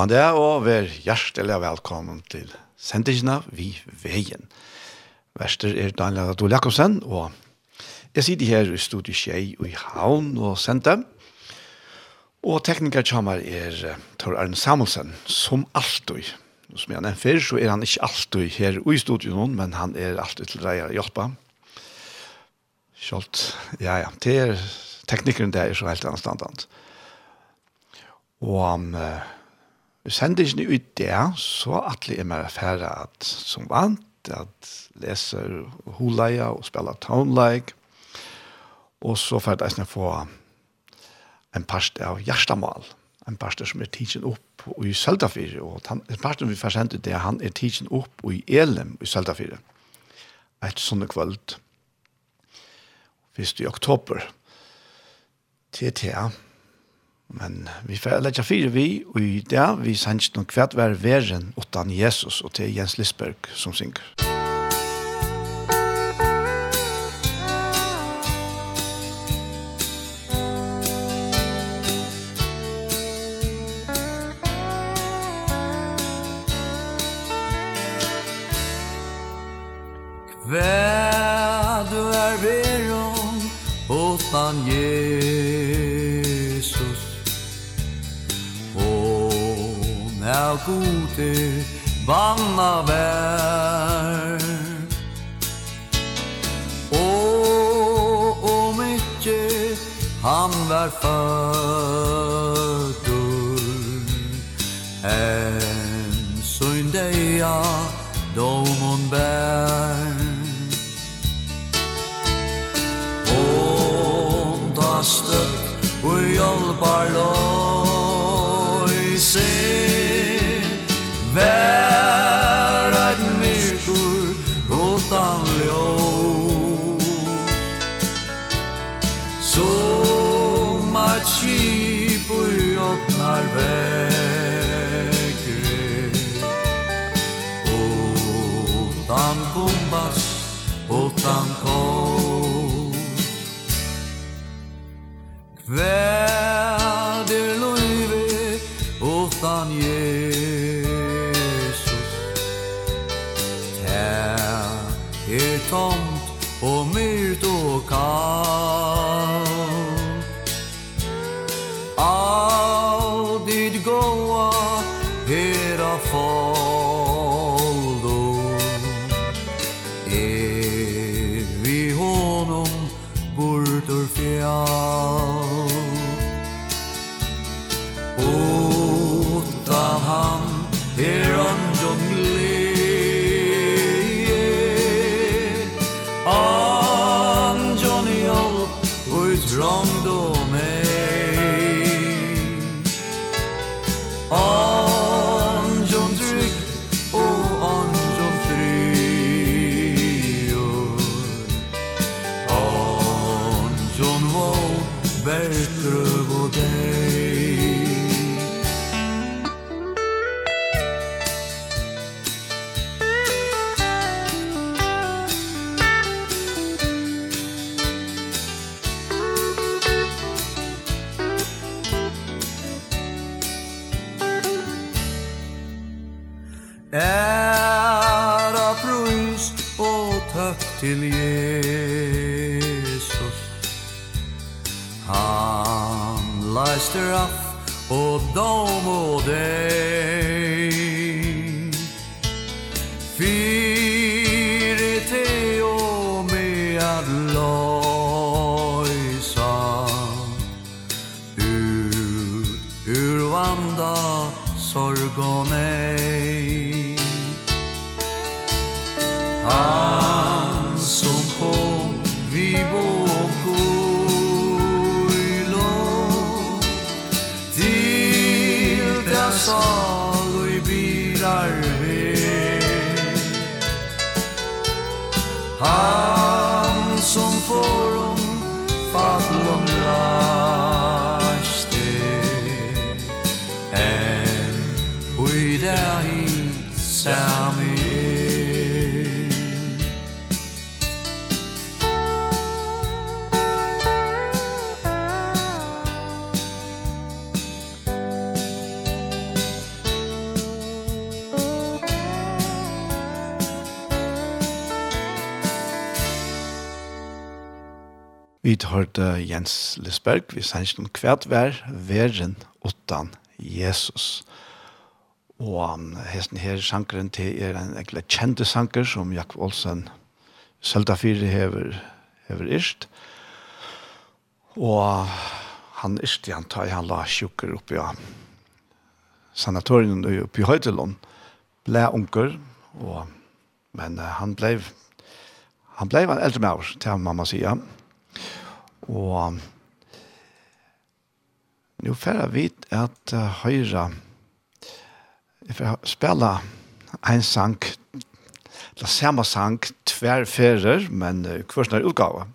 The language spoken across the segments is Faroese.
Gåan det, og vær hjertelig velkommen til sendingene vi veien. Verster er Daniel Adol Jakobsen, og jeg sitter her i studiet Kjei og i Havn og sendte. Og tekniker kommer er Tor Arne Samuelsen, som alltid. Som jeg nevnte før, så er han ikke alltid her i studiet noen, men han er alltid til deg å hjelpe. Kjølt, ja, ja, det er teknikeren der er så helt annet standant. Og han... Uh, sendingen ut det, så atle er mer affære at som vant, at leser hulaja og spiller tonelag, og så får jeg få en parst av hjertemål, en parst som er tidsen opp i Søltafire, og en parst vi får sendt ut det, han er tidsen opp i Elem i Søltafire, et sånne kvöld, i oktober, til til Men vi får lägga fyra vi och i det vi sänds någon kvart var världen utan Jesus och till Jens Lisberg som synger. Kväll var är utan Jesus av gode vanna vær. Og om ikke han var fødder En søgn deia domon bær. Og da støtt og hjelpar lov hørte Jens Lisberg, vi sanns noen kvært vær, væren utan Jesus. Og um, hesten her sankeren til er en egentlig kjente sanker som Jakob Olsen Selda Fyre hever, hever ist. Og han ist han tar han la sjukker oppi av ja. sanatorien oppi Høytelån. Ble unker, og, men uh, han blei han blei en eldre maur, til han mamma sier. Og nu får jeg vite at uh, høyre jeg får spille en sang la samme sang tverrferer, men uh, kvarsen utgave.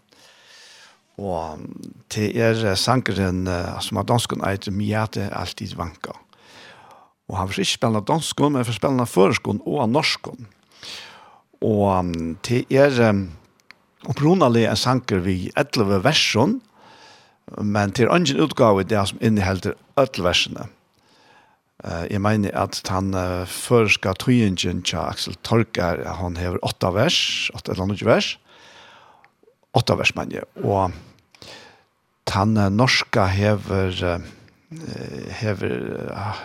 Og til er sangeren uh, som har dansken eit Mjate alltid vanka. Og han får ikke spille dansken, men får spille føreskån og norskån. Og um, til er... Um, opprunalig en sanker vi 11 versjon, men til ungen utgave det som innehelder 11 versene. Uh, jeg mener at han uh, førska tøyingen til Axel Torker, han hever 8 vers, 8 eller annet vers, 8 vers mener jeg, og han uh, norska hever uh, hever uh,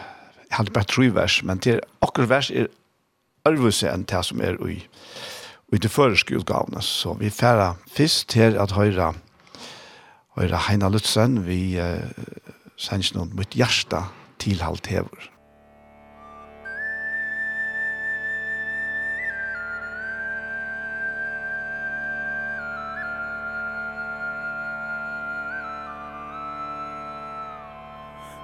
jeg hadde bare 3 vers, men til akkur vers er arvuse enn det som er i uh, i det føreske utgavene. Så vi færre først til at høyre, høyre Heina Lutzen, vi uh, sender noen mot hjerte tilhalt hever.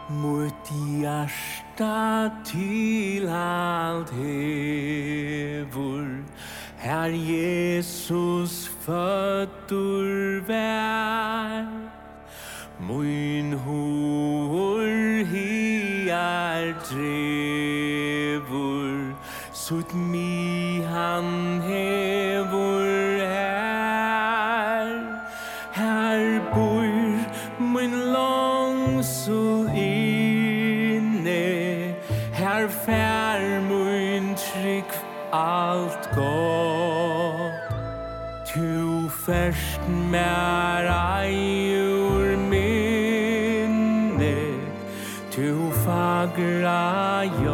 Mot hjärsta till allt hevor Her Jesus føddur vær Mun hår hiar drevur Sut mi han her. mer eiur minnet, tu fagra jo.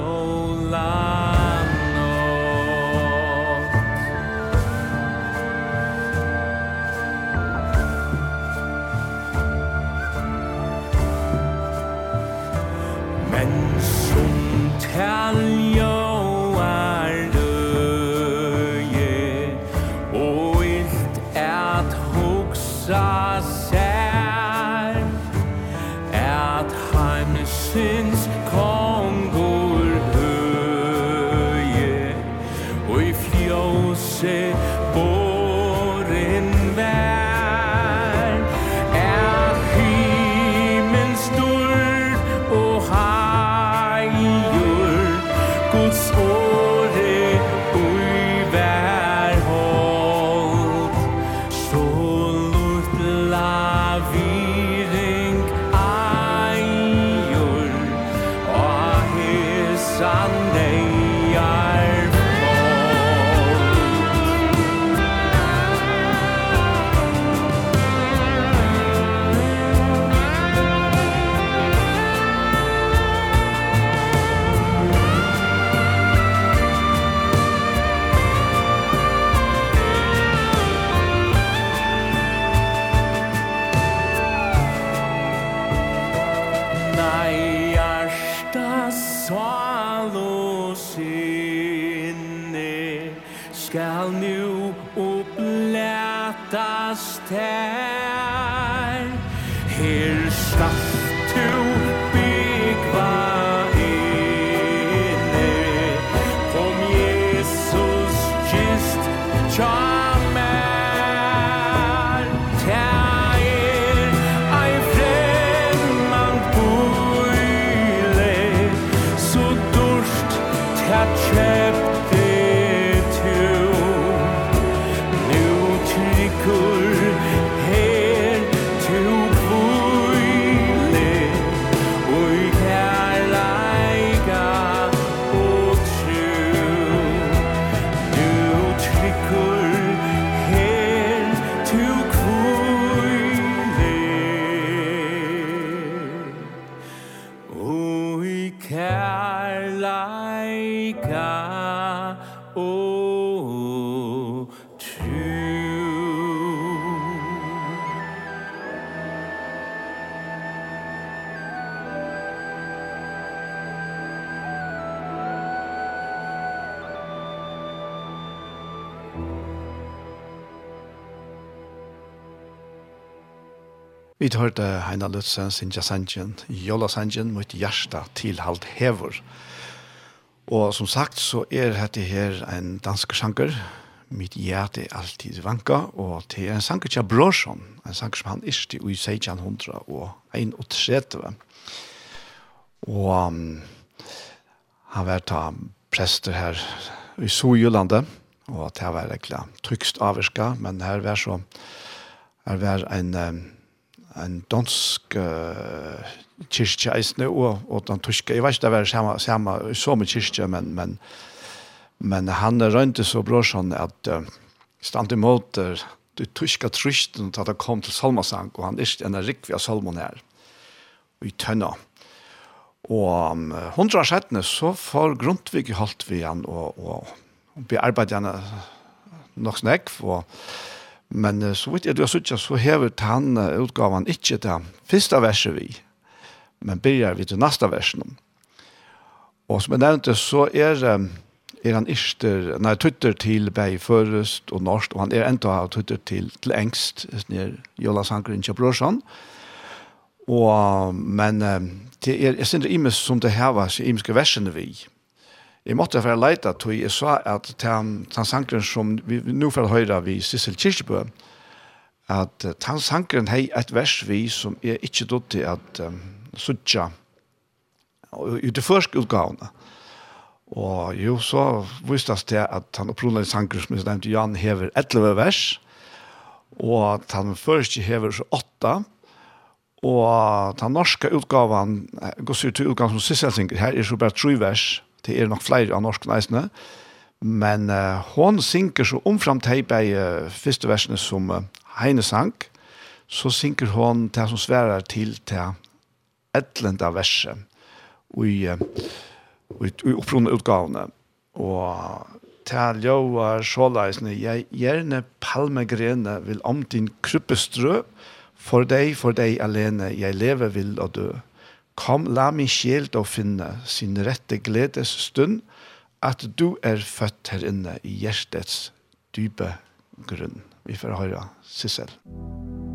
child hørte Heina Lutzen sin Jasanjen, Jola Sanjen, mot hjärsta til halt hever. Og som sagt så er dette her en dansk sjanker, mitt hjerte alltid vanka, og det er en sanger til Brorsson, en sanger som han ikke i 1600 og 31. Og um, han var ta prester her i Sojulandet, og det var egentlig trykst avvirka, men her var så her var en um, en dansk uh, kyrkje eisne og, og den tyske. Jeg vet ikke det var samme, samme så med kyrkje, men, men, men han rønte så bra sånn at uh, stand imot uh, det tyska trysten til at han kom til Salmasang, og han er en rikvig av Salmon her, i Tønna. Og um, hundra settene så får Grundtvig holdt vi han, og, og, og bearbeidet han nok snakk, og Men så vidt jeg du har suttet, så hever han utgaven ikke til første verset vi, men begynner vi til neste versen. Og som jeg nevnte, så er, er han ikke, nei, tutter til bei først og norsk, og han er enda av tutter til, til engst, nere Jola Sankrin Kjapråsson. Og, men det er, jeg synes det er imes som det hever, imeske versene vi. Jeg måtte være å leite til jeg sa at den sangren som vi nå får høre vi Sissel Kirkebø, at den sangren har et vers vi som er ikke dødde at um, suttja i det første utgavene. Og jo, så viste det til at han opprunnelig sangren som jeg nevnte, Jan hever 11 vers, og at han første hever 8, og den norske utgaven, går ut til utgaven som Sissel synger, her er så bare 3 vers, Det er nok flere av norsk næsene. Men uh, hon synker så omframt hei bei uh, første versene som uh, Heine sank, så synker hon til som sverar til til etlenda verset i, uh, i, i opprunne utgavene. Og til joar såleisene, jeg gjerne palmegrene vil om din kruppestrø, for deg, for deg alene, jeg lever vil og dø. Kom, la min sjel da finne sin rette gledes stund, at du er født her inne i hjertets dype grunn. Vi får høre Sissel. Sissel.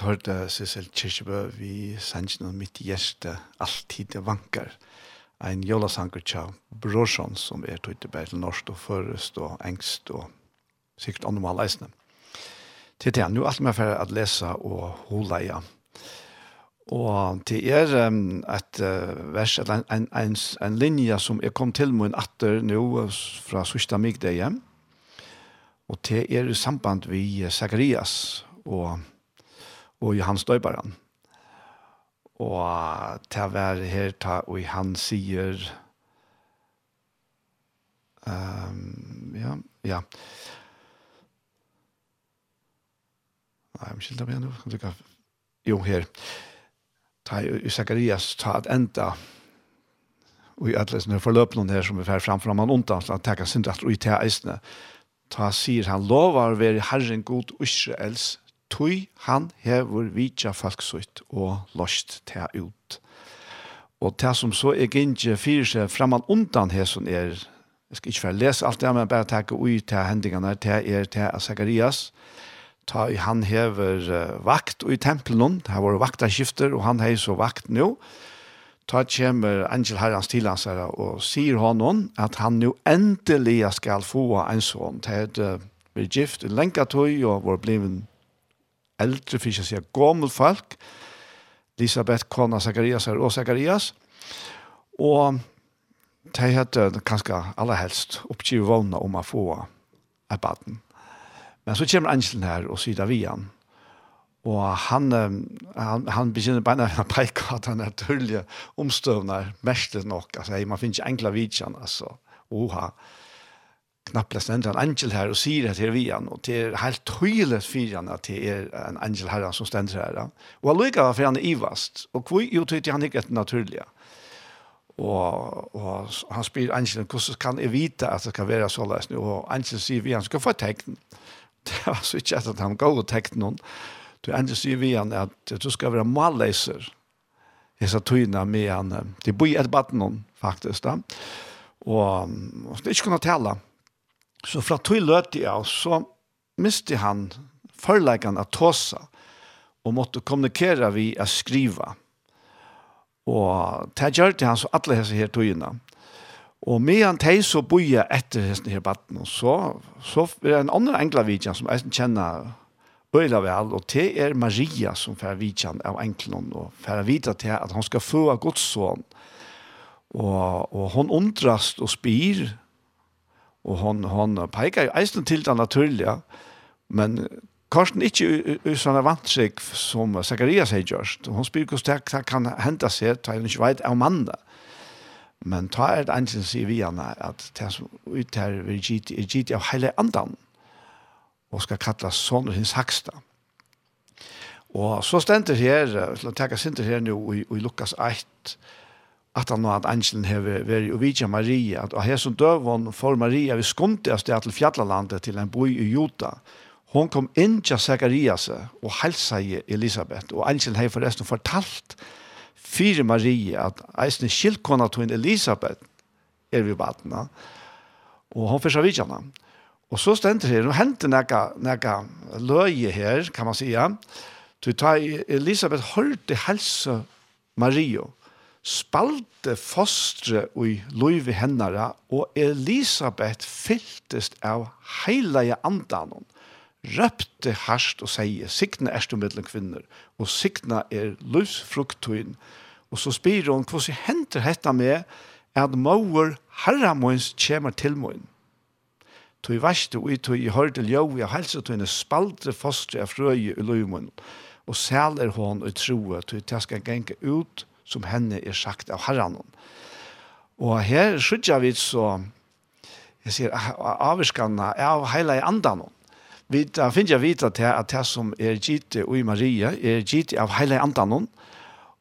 vidt hørte Sissel Kirchebø vi sendte om mitt gjeste alltid vankar. Ein jolasanker tja Brorsson som er tog til til norsk og først og engst og sikkert andre leisende. Til det, nu er alt med for at lese og hola. Og til er um, et uh, vers, en, en, en, en linje som jeg kom til med en atter nå fra Sørsta Migdeie, og til er i samband vi Zacharias og og Johannes Døybaren. Og til å være her, ta, og han sier, um, ja, ja, Nei, jeg skilder meg nå. Lykke. Jo, her. Ta i Zacharias, ta at enda. Og i atles, når forløp noen her som er fer framfor man han ondan, så han tenker sin rett og i te eisene. Ta sier han, lovar veri Herren god Israels, tui han hevur vitja folksutt og lost ta ut. Og ta som så er gynge fyrir seg framan undan her som er, jeg skal ikke være lese alt det, men bare takke ui til hendingene, til er til Zacharias, ta i han hever vakt i tempelen, det har vært vaktaskifter, og han har så vakt nå, ta kommer Angel Herrens til hans herre og sier honom at han nå endelig skal få en sånn, det er blir gift i lenge tøy og var bliven eldre, for ikke å si gammel folk, Elisabeth, kona Zacharias og Zacharias, og de hadde kanskje aller helst oppgivet vågne om å få et baden. Men så kommer angelen her og sier vi han, og han, han, han begynner bare å peke at han er tullig omstøvner, mest nok, altså, man finner ikke enkla vidtjen, altså, oha. Uh knappt en angel her og sier det til vi han og det er helt tydelig for han at det er en angel her som ständer här. Og han lyckas for han er ivast og hvor jo det han ikke är naturlig. Og, og han spyr angelen, hvordan kan jeg vite at det kan være så här nu och angeln säger vi han skal få tecken. Det var så ikke at han går og tecken noen. Du angeln sier vi han at du skal være malläser. Jeg sa tydna med han. Det bor i et baden noen, faktisk. Da. Og, og det är inte kunna tala Så fra tog løte jeg, så miste han forleggene av tåsa, og måtte kommunikere vi å skrive. Og det gjør det han så alle hese her togene. Og med han teg så bor jeg etter hese her batten, og så, så er det en annen enkla vidjan som jeg kjenner øyla vel, og det er Maria som fer vidjan av enklen, og fer vidja til at han skal få av Guds son. Og, og hun undrast og spyr, Og hon, hon peikar jo eisen til det naturlige, men Karsten ikke sånn er vant seg som Zacharias har gjort. Hun spyr hvordan det kan hente seg, da hun ikke vet av mannen. Men ta er det eneste sier vi henne at det som ut her vi gitt er gitt av hele andan og skal kalles sånn og hins haksta. Og så stender her, la teka sinter her nå i, i Lukas 8, at han at angelen hever veri og vidja Maria, at og her som døvån for Maria vi skundi av sted til fjallalandet til en boi i Juta. Hon kom inn til Zacharias og helsa i Elisabeth, og angelen hever forresten fortalt fyrir Maria at eisne skilkona til Elisabeth er vi badna, og hon fyrsa vidja henne. Og så stender her, nå henter nega, nega løye her, kan man sija, til ta Elisabeth hørte helse Mario, spalte fostre i loive hennara, og Elisabeth fyltest av heilige andanon, røpte harst og seie, sikna erst om kvinner, og sikna er løsfruktuin, og så spyr hon, hvordan henter hetta med at mauer herramoins kjemar til moin? Tui varste ui tui i hørte ljoi og helsa tui spalte fostre av frøye i loive og sæler hon og troa, tui tja skal genga ut, som henne er sagt av herren. Og her skjønner vi så, jeg sier, avskene av hele andan. Vi finner jeg vite til at det som er gitt og i Maria, er gitt av hele andan.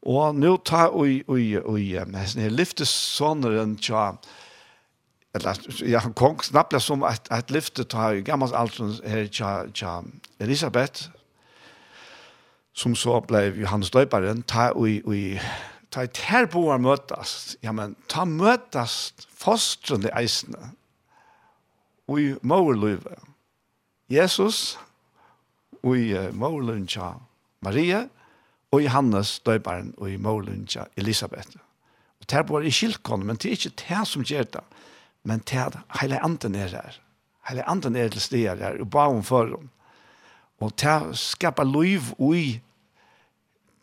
Og nå tar vi, vi, vi, vi, lyftes sånneren til eller ja kong snappla som att att lyfte ta gammalt alltså här tja tja Elisabeth som så blev Johannes Döparen ta i i ta et her boar møtast, ja, men ta møtast fostrende eisene og i måløyve. Jesus og i måløyve tja Maria og i Hannes døybaren og i måløyve Elisabeth. Og ta boar i kylkon, men det er ikke det som gjør det, men det er hele anden er her. Hele anden er til steder her, og ba om for Og det skapar liv og i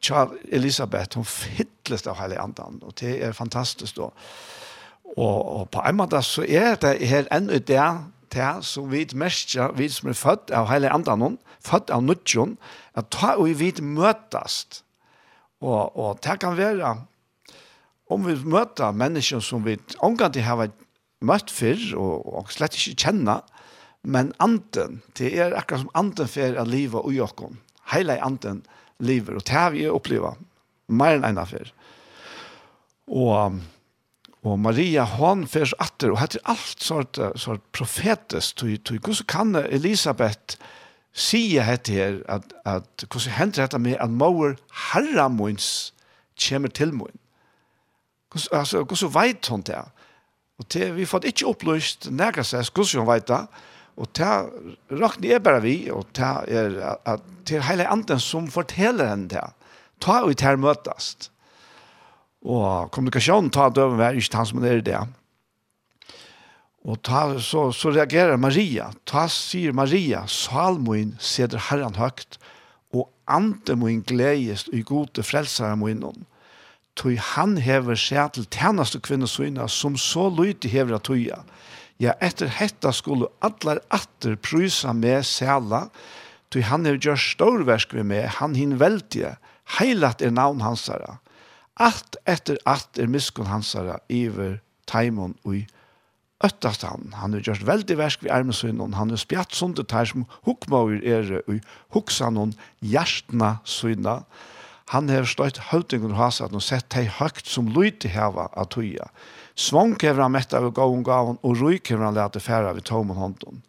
tja Elisabeth, hun fytles av hele andan, og det er fantastisk da. Og, og på en måte så er det her enda det, det som vi merker, vi som er født av hele andan, født av nødjon, at ta og vi møtast. Og, og det kan være, om vi møter mennesker som vi omgang til har møtt før, og, og slett ikke kjenner, men anden, det er akkurat som anden for at livet og jokken, hele anden, lever. Og det har vi opplevd mer enn en affær. Og, og Maria, hon fers atter, og heter alt sort, sort profetisk, tog, tog, hvordan kan Elisabeth sige hette her, at, at hvordan hender dette med at mor herra kommer til mån? Altså, hvordan vet hon det? Og det, vi har fått ikke opplyst nærkast seg, hvordan hun vet det, Og det råkner jeg bare vi, og det er at det er hele anden som forteller henne det. Ta og det her møtast. Og kommunikasjonen ta døven hver, ikke han som er det. Og ta, så, så reagerer Maria. Ta sier Maria, salmoen seder herren høgt, og anden min gledes i gode frelsere munnen tog han hever seg til tjeneste kvinnesøyne som så lydig hever at tøya. Ja, etter hetta skulle allar atter prysa med sæla, tog han er gjør storversk vi med, han hin veldige, heilat er navn hansara. Alt etter alt er miskun hansara iver taimon ui öttast han. Han er gjørst veldig versk vi og han er spjatt sunde tær som hukmauer er ui huksan hon hjertna syna. Han har støyt høytingen og hasat og sett hei høgt som lyti til heva at tuja. Svonk hever han mett av gåun gaven, og ryk hever han lete færa vid tomen hånden.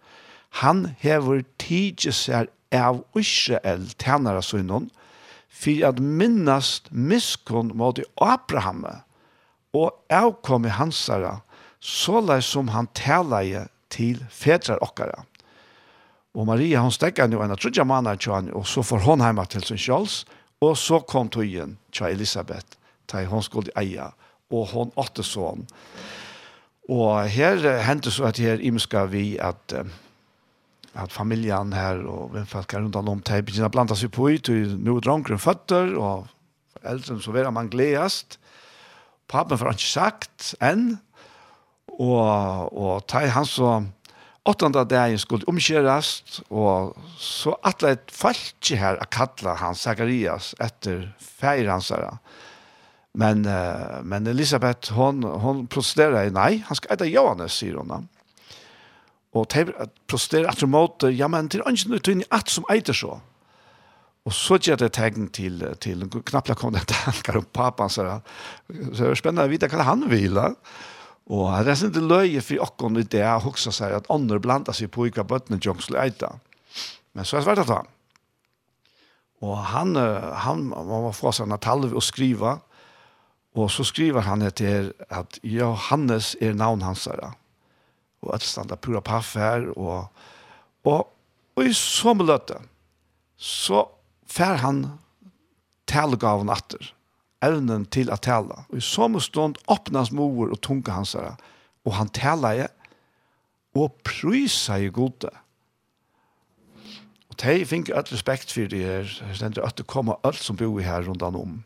Han hever tidje seg av Israel tænare synden, for at minnast miskunn mot Abraham og avkomme hansara, såleis som han tæleie til fedrar okkara. Og Maria, hon stekka nu en av trudja manna i og så får hon heima til sin kjøls, og så kom tøyen tja Elisabeth, til hon skulle eia og hon åtte sånn. Og her hendte så at her imska vi at at familjen her og hvem folk er rundt om til begynner å blanda seg på ut og nå dronker føtter og eldre så vera man gledast. Pappen får han ikke sagt enn og, og ta han så åttende dagen skulle omkjøres, og så atle et falskje her å kalla han Zacharias etter feir hans her. Men, uh, men Elisabeth, hon, hon protesterar, nej, han ska äta Johannes, säger hon. Och te protesterar att mot, ja men till är inte in att som äter så. Och så ger det tegn till, till knappt kom det tankar om pappan, så där. Så det är spännande att veta vad han vill. Och det är inte löje för och om det är också så här, att andra blandar sig på vilka bötterna jag skulle äta. Men så är det svårt att ta. Och han, han, var från sig och skriva Og så skriver han etter at Johannes er navn hans her. Og at standa pura paff her. Og, og, og i så løte, så fær han talgaven atter. Evnen til å tale. Og i så stund åpnes mor og tunga hans her. Og han taler jeg og prysa i gode. Og de finner alt respekt for det her. Det er at det kommer alt som bor her rundt om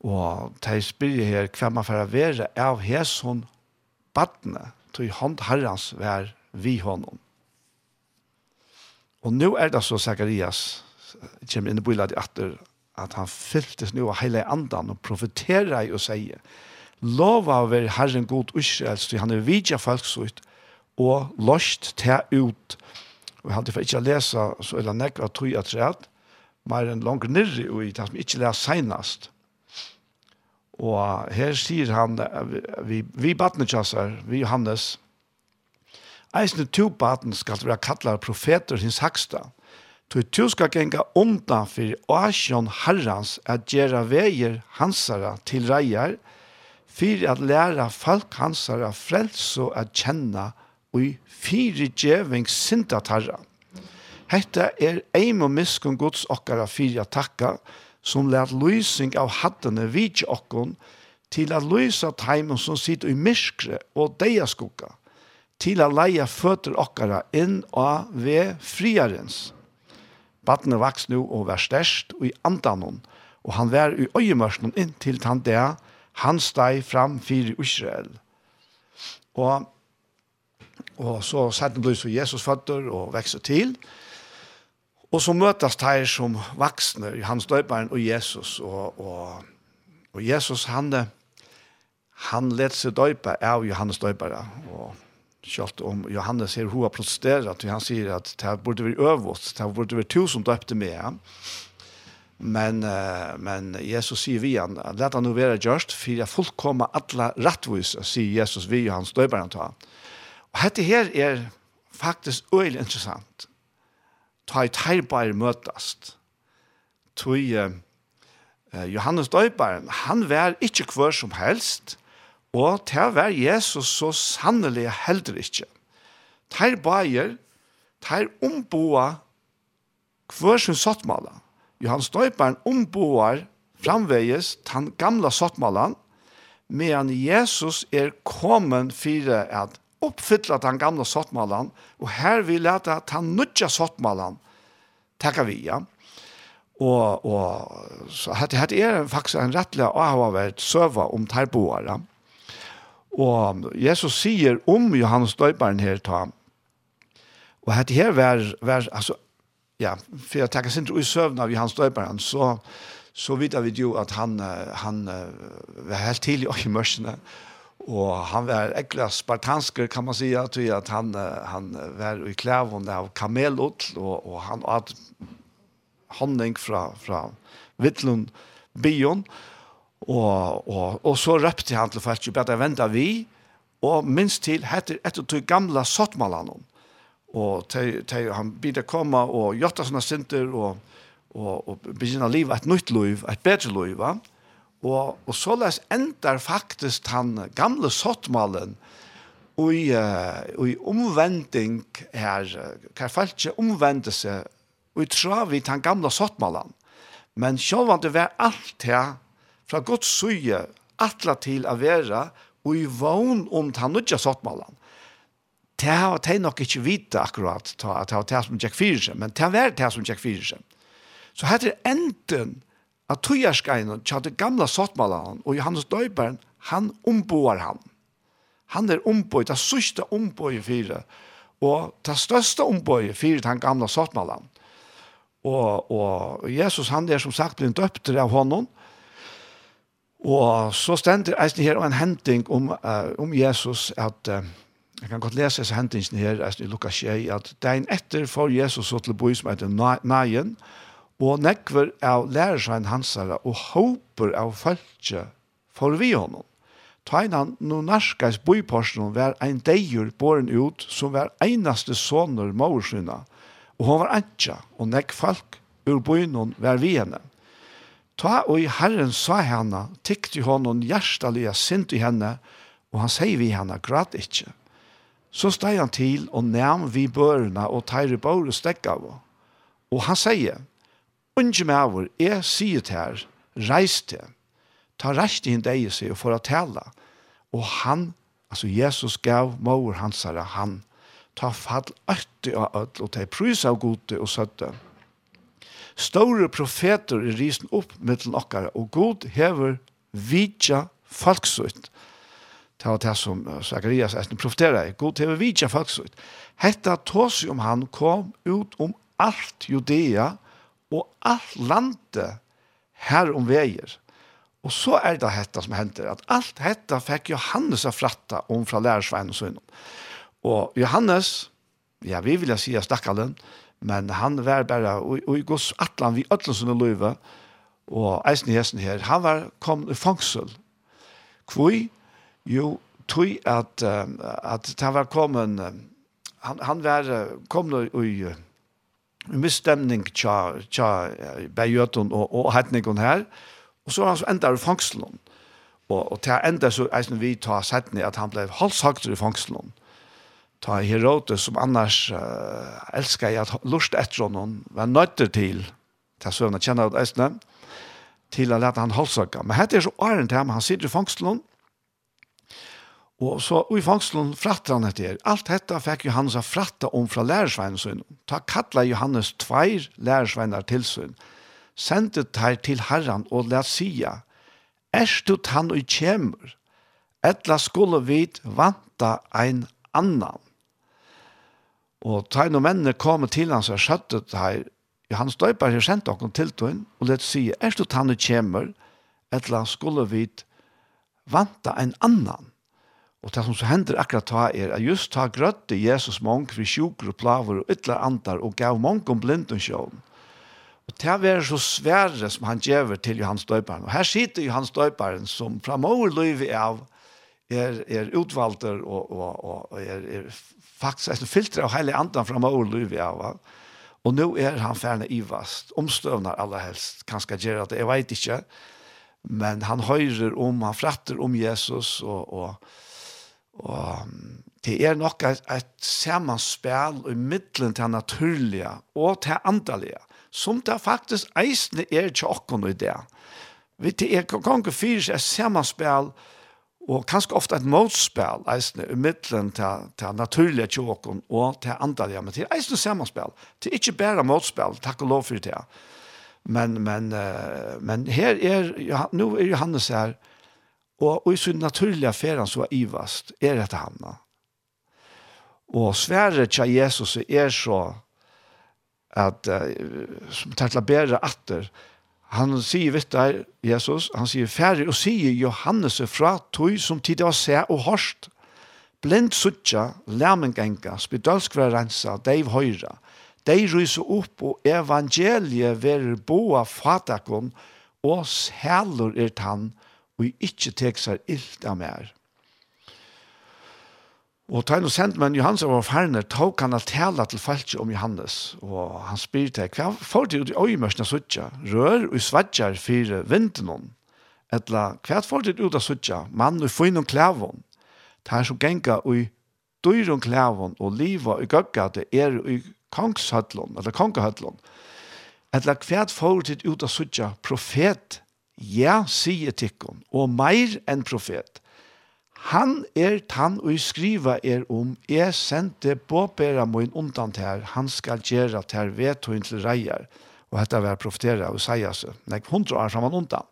Og de spyrir her hva man får være av hesson badne, til hånd herrens vær vi hånden. Og nå er det så Zacharias kommer inn i bilen til atter, at han fyltes nå av hele andan og profeterer og sier, lova av er herren god Israels, til han er vidja folksut, og lost ta ut. Og han tilfell ikke lese så er det nekra tog at rett, men mer enn langt nirri, og i det som ikke leser senast. Og her sier han, vi, vi badnetjasser, vi Johannes, eisne to baden skal være kallar profeter hins haksta, tog to skal genga undan for asjon herrans at gjera veier hansara til reier, for at læra folk hansara frelso at kjenna og fire djeving sindat. Hetta er eim og miskun gods okkara fyrir at takka, som lært lysing av hattene vid okkon, til at lysa teimen som sitter i myskre og deia skugga, til at leia føtter okkara inn og ved friarens. Battene vaks nu og var størst og i andanon, og han vær i øyemørsnen inntil han det, han steg fram fyrir Israel. Og, og så satt han blod så Jesus føtter og vekste til, og Og så møtes de som vaksne, Johannes Døperen og Jesus. Og, og, og Jesus, han, han let seg døpe av Johannes Døpere. Og kjølt om Johannes her hoa protesterer, at han sier at det burde vi øvått. oss, det burde være to som døpte med ham. Men, men Jesus sier vi han, let han nå være gjørst, for jeg fullkommer alle rettvis, sier Jesus vi Johannes Døperen ta. Og dette her er faktisk øyelig interessant ta i teirbar møtast. Tui uh, Johannes Døybaren, han var ikkje hver som helst, og til vær Jesus så sannelig heldur ikkje. Teir bajer, teir omboa hver sin sottmala. Johannes Døybaren omboar framveges den gamla sottmalan, medan Jesus er kommen fyrir at oppfylla den gamla sottmalan, og her vil jeg ta den nødja sottmalan, takkar vi, ja. Og, og så hette, hette er faktisk en rettelig avhavert søva om terboere. Og Jesus sier om Johannes Døybaren her ta, og hette her var, var altså, ja, for jeg tenker sin i søvn av Johannes Døybaren, så, så vidt vi jo at han, han var helt tidlig i mørsene, og Och han var ekkert spartansker kan man säga till att han han var i klæven av kamelull och och han hadde honning från från Vittlund bion och och och så røpte han till folk ju bättre vi. Och minst till etter, ett till gamla sottmalan och te, till han bidde komma och götta såna synder, och och och begynna livet et nytt liv et bedre liv va? Og, og så les endar faktisk han gamle sottmalen og i, uh, i omvending her, hva falt ikke omvendte seg, og i travi han gamle sottmalen. Men sjåvan det var alt her, fra godt suje, atla til å være, og i vogn om han nødja sottmalen. Det har jeg nok ikke vite akkurat, det var det som Jack Fyrsen, men det var det som Jack Fyrsen. Så her er enden, at tøyerskreinen, tja det gamla sottmalaren, og Johannes Døyberen, han omboar han. Han er omboi, det største omboi i fire, og det største omboi i fire, den gamla sottmalaren. Og, og Jesus, han er som sagt blitt døpt av honom, og så stender eisen her en hending om, uh, om Jesus, at uh, Jeg kan godt lese disse hendelsene her, i Lukas 6, at dagen etter får Jesus så til boi som heter Naien, na og nekver av lærersvein hansara og håper av følge for vi honom. Tvein han no narskais boiporsen var ein deir boren ut som var einaste soner maursina, og hon var antja, og nekk folk ur boinon var vi henne. Ta og i Herren sa henne, tykte honom hjertaliga sint i henne, og han sier vi henne, grat ikkje. Så steg han til og næm vi børna og teire og stekk av Og han sier, Unge med over, jeg sier til her, reis til, ta reist inn deg i seg og for å tale. Og han, altså Jesus gav mor hans herre, han, ta fall øtte av ødel, og ta prys av gode og søtte. Store profeter er risen opp mittel okkar, og god hever vidja folksutt. Det var det som Zacharias etter profeterer, god hever vidja folksutt. Hetta tås om han kom ut om alt Judea, og og alt landet her om veier. Og så er det dette som hender, at alt dette fikk Johannes av fratta om fra lærersveien og sønnen. Og Johannes, ja, vi vil si stakkalen, men han var bare, og, og i atlan vi ødlensene løyve, og eisen i hesten her, han var kom i fangsel. Hvor? Jo, tog at, at han var kommet, han, han var kommet i, i misstemning tja, tja Bejøton og, og Hedningon her, og så han så enda i fangselen. Og, og til enda så eisen vi ta settene at han ble halshagt i fangselen. Ta Herodes som annars uh, elsker jeg at lust etter honom, var nøyter til, til søvnene kjenner ut eisene, til å lete han halshagga. Men hette er så åren til ham, han sitter i fangselen, Og så i fangstlen fratter han etter. Alt dette fikk Johannes å fratta om fra lærersveinen sin. Ta kattla Johannes tveir lærersveiner til sin. Sendte teir til herran og let sia. Erst du han og kjemur. Etla skulle vi vanta ein annan. Og teir og mennene kom til hans og skjøtte teir. Johannes døyper har sendt dere til tøyen og let sia. er du han og kjemur. Etla skulle vi vanta ein annan. Og det som så hender akkurat ta er at just ta grøtte Jesus mange for sjuker og plaver og ytler andar og gav mange om blind og sjån. Og det er så svære som han gjør til Johans døyperen. Og her sitter Johans døyperen som fra morløyve av er, er utvalter og, og, og, og er, er faktisk en filtre av hele andan fra morløyve av. Va? Og nå er han ferdig ivast, omstøvner aller helst, kanskje gjør det, jeg vet ikke. Men han høyrer om, han fratter om Jesus og, og Og det er nok et, et samanspel i middelen til naturlige og til andalige, som det faktisk eisende er ikke åkken i det. Vi det er ganger fyrt et samanspel og kanskje ofte et motspel eisende i middelen til, til naturlige til åkken og til andalige, men til er eisende samanspel. Det er ikke bare motspel, takk og lov for det. Men, men, men her er, ja, nå er Johannes her, Og, og i sin naturliga ferien så var ivast, er dette hamna. Og sværet til Jesus er så at, uh, som tar til å atter, han sier vitt der, Jesus, han sier færre, og sier Johannes fra tog som tid var se og hørst, blind suttja, læmen genga, spedalsk var rensa, deiv høyra, deiv ryser opp, og evangeliet verer boa fatakon, og sæler er tann, og jeg ikke tek seg illt av mer. Og ta og sendt men Johannes og Ferner, tog han å tale til falsk om Johannes, og han spyr til, hva får du ut i øyemørsene suttja, rør og svadjar fire vinteren, etla, hva får du ut av suttja, mann og få inn om klævån, ta som genga og dyr om klævån, og liva og gøkka, det er i kongshøtlån, eller kongahøtlån, etla, hva får du ut av suttja, profet, ja, sier tikkun, og meir enn profet. Han er tann og skriva er om, jeg sendte båbera min undan her, han skal gjera ter vetun til reier. Og dette var profetera og sier seg, nek hundra år saman undan.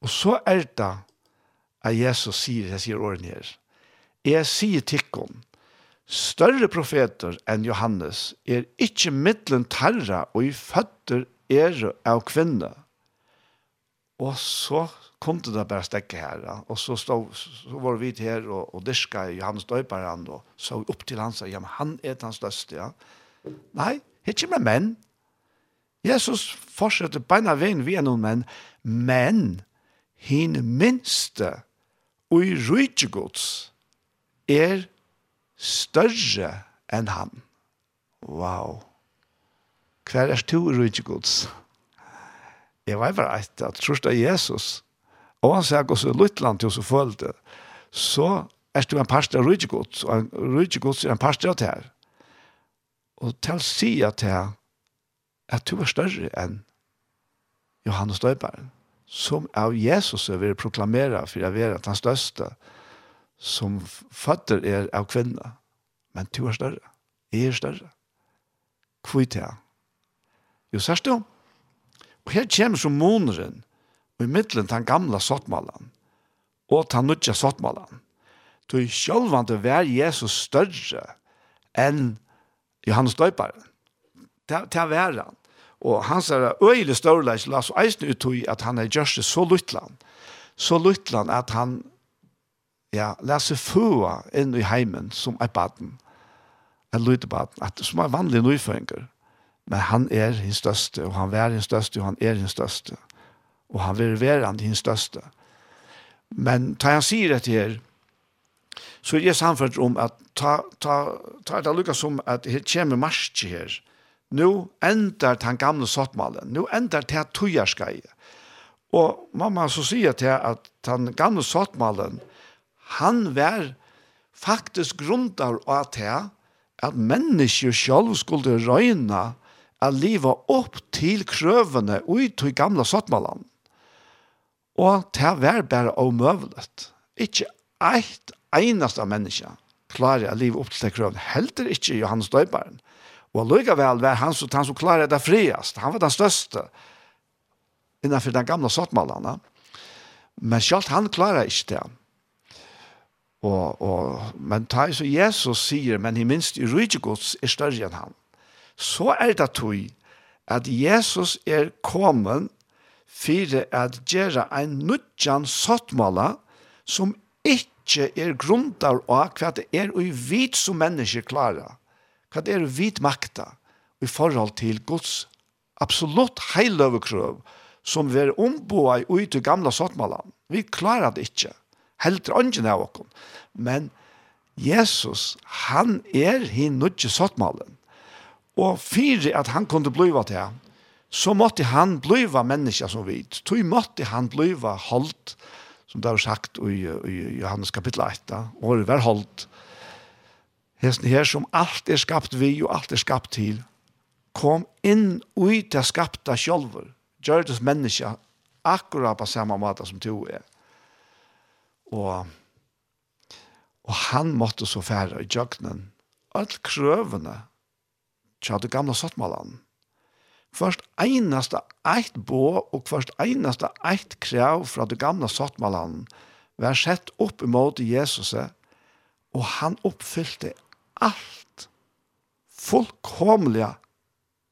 Og så er det at Jesus sier, jeg sier årene her, jeg sier tikkun, større profeter enn Johannes er ikkje middelen tarra og i føtter er av kvinne, Og så kom det da bare stekke her, da. og så, stod, så var vi her og, og diska Johannes Døyperen, og så opp til han og sa, ja, men han er hans største, ja. Nei, ikke med menn. Jesus fortsetter beina veien vi er noen menn, men hin minste og i rydgjegods er større enn han. Wow. Hver er stor rydgjegods? Wow jeg var bare et at trus av Jesus, og han sier også luttland til oss og følte, så er du en parster av Rydgjegods, og Rydgjegods er en parster av det her. Og til å si at det at du er større enn Johannes Døyberen, som av Jesus er vil proklamere for jeg er at han største, som fatter er av kvinner. Men du er større. Jeg er større. Hvor er det? Jo, sørst du? Og her kommer så måneren, og i middelen den gamla sottmalan, og den nødja sottmalan. Så sjølvande vær Jesus større enn Johannes Døyparen. Det er være han. Og hans er øyelig størleis, la oss eisen ut i at han er gjørst så luttland. Så luttland at han ja, leser fua inn i heimen som er baden. En lytebaden, som er vanlig nøyføringer. Men han er hans største, og han er hans største, og han er hans største. Og han vil være hans største. Men ta han sier det her, så er det samfunnet om at ta, ta, ta det lukket som at her kommer marsje her. Nå ender den gamle sottmalen. Nå ender det tøyerskeie. Og mamma så sier til at den gamle sottmalen, han var faktisk grunnt av at her, at mennesker selv skulle røyne at liva opp til krøvene ut til gamla sottmålen. Og det var bare omøvelet. Ikke eit eneste menneske klarer å liva opp til krøvene. Helter ikke Johannes Døybaren. Og likevel var han som, han som klarer det friast. Han var den største innenfor den gamla sottmålene. Men selv han klarer ikke det. Og, og, men ta så Jesus sier, men i minst i rydgjegods er større enn han så er det tog at Jesus er kommet for at gjøre en nødjan sattmåla som ikke er grunntar av hva det er og vit som mennesker klarer. Hva det er vit makta i forhold til Guds absolutt heiløvekrøv som vi er omboet i ut i gamla sattmålan. Vi klarer det ikke. Helt ånden av oss. Men Jesus, han er hin nødje sattmålen. Og fyrir at han kunne bliva til ham, så måtte han bliva menneska som vi. Tog måtte han bliva holdt, som det er sagt i, i Johannes kapitel 1, og var holdt. Hesten her som alt er skapt vi og alt er skapt til, kom inn ui til skapta sjolver, gjørtes menneska akkurat på samme måte som to er. Og, og han måtte så fære i jøkkenen, alt krøvene tja det gamla sattmalan. Først einaste eit bå og først einaste eit krav fra det gamla sattmalan var sett opp imot Jesus og han oppfyllte alt. Fullkomliga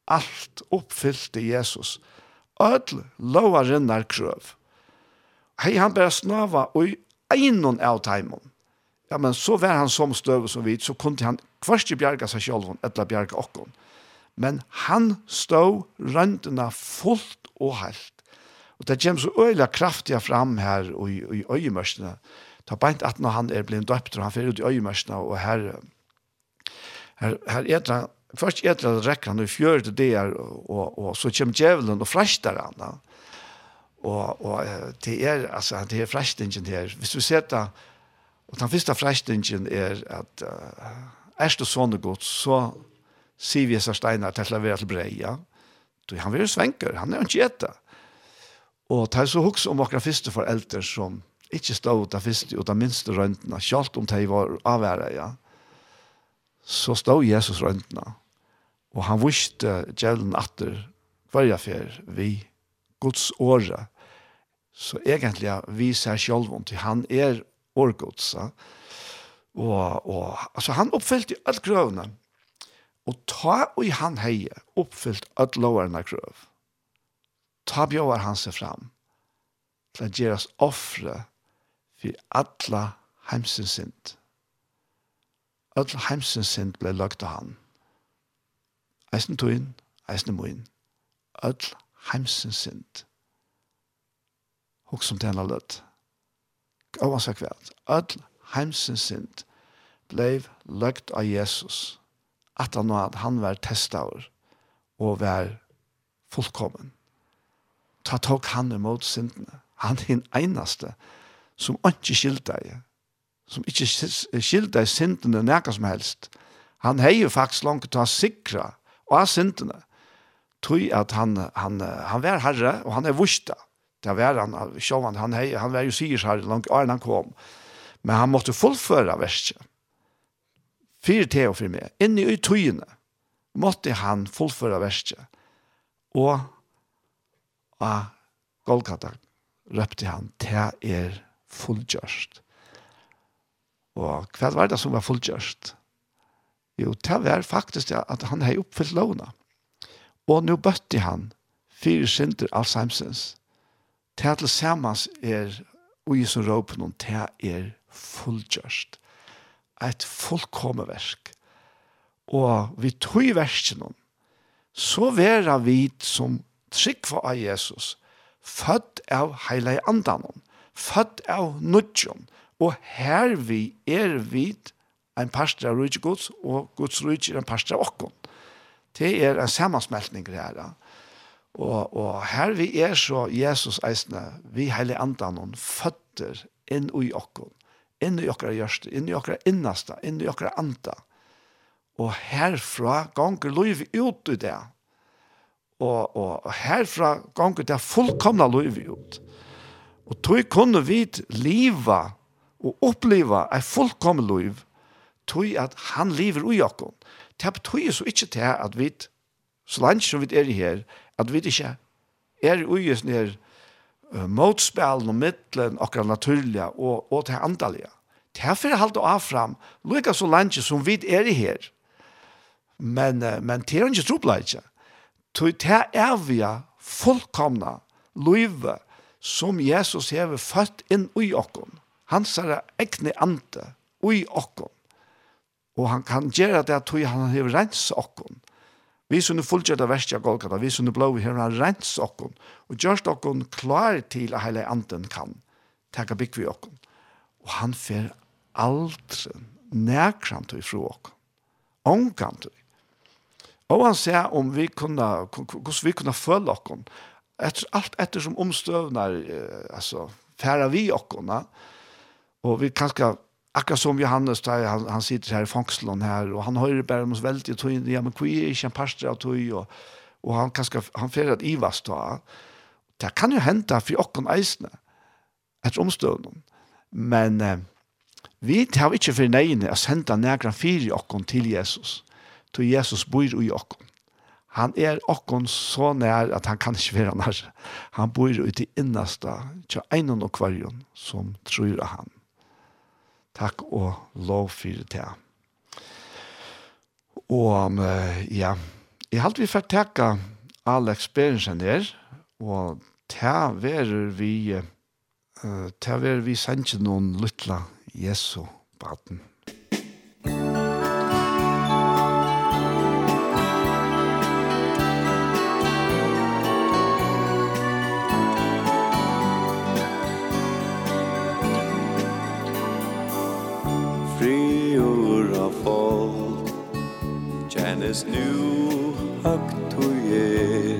alt oppfyllte Jesus. Ödl lova rinnar krøv. Hei, han bare snava og einon av taimon Ja, men så var han som støv som vit så kunne han Kvarski bjerga seg sjálfun, etla bjerga okkon. Men han stå røntena fullt og helt. Og det kommer så øyla kraftiga fram her og i, i øyemørsene. Ta beint at når han er blind døpt, og han fyrir ut i øyemørsene, og her, her, her etra, først etra rekker han i det der, og, og, og så kommer djevelen og frashtar han. da. og og det er altså det er frestingen her. Hvis du ser det og den første frestingen er at uh, er det sånne godt, så sier vi seg Steinar til å være til breia. Du, han vil svenker, han er jo ikke etter. Og det er så hos om akkurat første foreldre som ikke stod av første og av minste røntene, selv om de var avværet, ja. Så stod Jesus røntene, og han visste djevelen atter hver affær vi Guds året. Så egentlig vi ser selv om til han er årgodsa. Ja Og, og altså, han oppfyllte alt grøvene. Og ta og i han heie oppfyllt alle loverne grøv. Ta bjøver han seg fram til å gjøre oss offre for alle heimsens synd. Alle heimsens synd ble lagt av han. Eisen tøyen, eisen moen. Alle heimsens synd. Hokk som tjener løtt. Gåvan seg kveld. Alle heimsens synd blev løgt av Jesus at han, at han var testaver og var fullkommen. Ta tok han imot syndene. Han er den eneste som ikke skilte deg, som ikke skilte deg syndene nærkast som helst. Han heier faktisk langt til å sikre og av syndene. Tøy at han, han, han var herre, og han er vursda. Det var han, sjåvan, han, hei, han var jo sier herre langt, og han kom. Men han måtte fullføre verset. Fyre til og fyre med, Inni i tøyene måtte han fullføre verset. Og av Golgata røpte han, det er fullgjørst. Og hva var det som var fullgjørst? Jo, det var faktisk at han hadde oppfyllt lovene. Og nå bøtte han fire synder Alzheimer's. Det til samans er, og i som noen, det er fullgjørst et fullkomme versk. Og vi tog versken om, så vera vi som tryggva av Jesus, født av heile andanon, født av nudjon, og her vi er vi en pastor av rujtje gods, og gods rujtje er en pastor av okkon. Det er en samansmeltning her. Og, og her vi er så Jesus eisne, vi heile andanon, føtter inn i okkon inn i okra hjørste, inn i okra innasta, inn i okra anta. Og herfra ganger lov ut i det. Og, og, og herfra ganger det fullkomna lov ut. Og tog kunne vi liva og oppleva ei fullkomna lov tog at han lever ui okon. Det betyr så ikke til at vi, så langt som vi er her, at vi ikke er ui oss nere motspelen og mittlen okkar naturlige og, og til andaliga. Derfor halda av fram, lukka så langt som vi er i her. Men, men det er ikke trobla ikke. Det er vi fullkomna løyve som Jesus har født inn i okkon. Han ser ekne ante i okkon. Og han kan gjøre det at han har rens okkon. Vi som er fullgjørt av verste av Golgata, vi som er blå i her, rens okken, og gjørst okken klar til at hele anden kan teka bygg vi okken. Og han fer aldri nærkrant og fru okken. Omkant og. Og han sier om vi kunne, hvordan vi kunne føle okken, etter, alt etter som omstøvner, eh, altså, færa vi okkona, og vi kanskje akkurat som Johannes där han, han sitter här i fångslån här och han hör bara om oss väldigt och tog in ja men kvi är inte en pastor och tog och, och han kanske han fer att ivas då det kan ju hända för och en eisne ett omstånd men eh, vi tar inte för nej att sända några fyra och till Jesus till Jesus bor i och han er okkon så nær at han kan ikke være nær. Han bor ute i innersta, tja einan og kvarjon, som tror han. Takk og lov for det. Og ja, jeg halte vi får takke all experiencen der, og ta verer vi, ta verer vi sendte noen lytla Jesu baden. minnes nu högt och er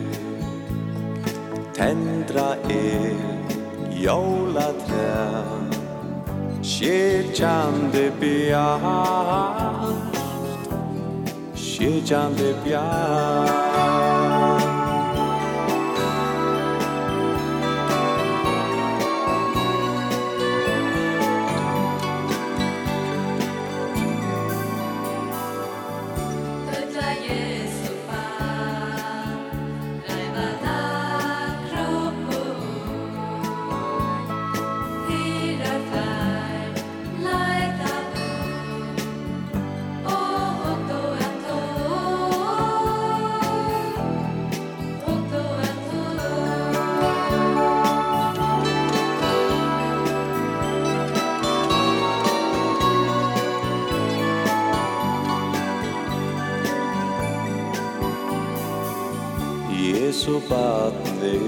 Tendra er jola trä Kyrkjande bjart Kyrkjande bjart så badne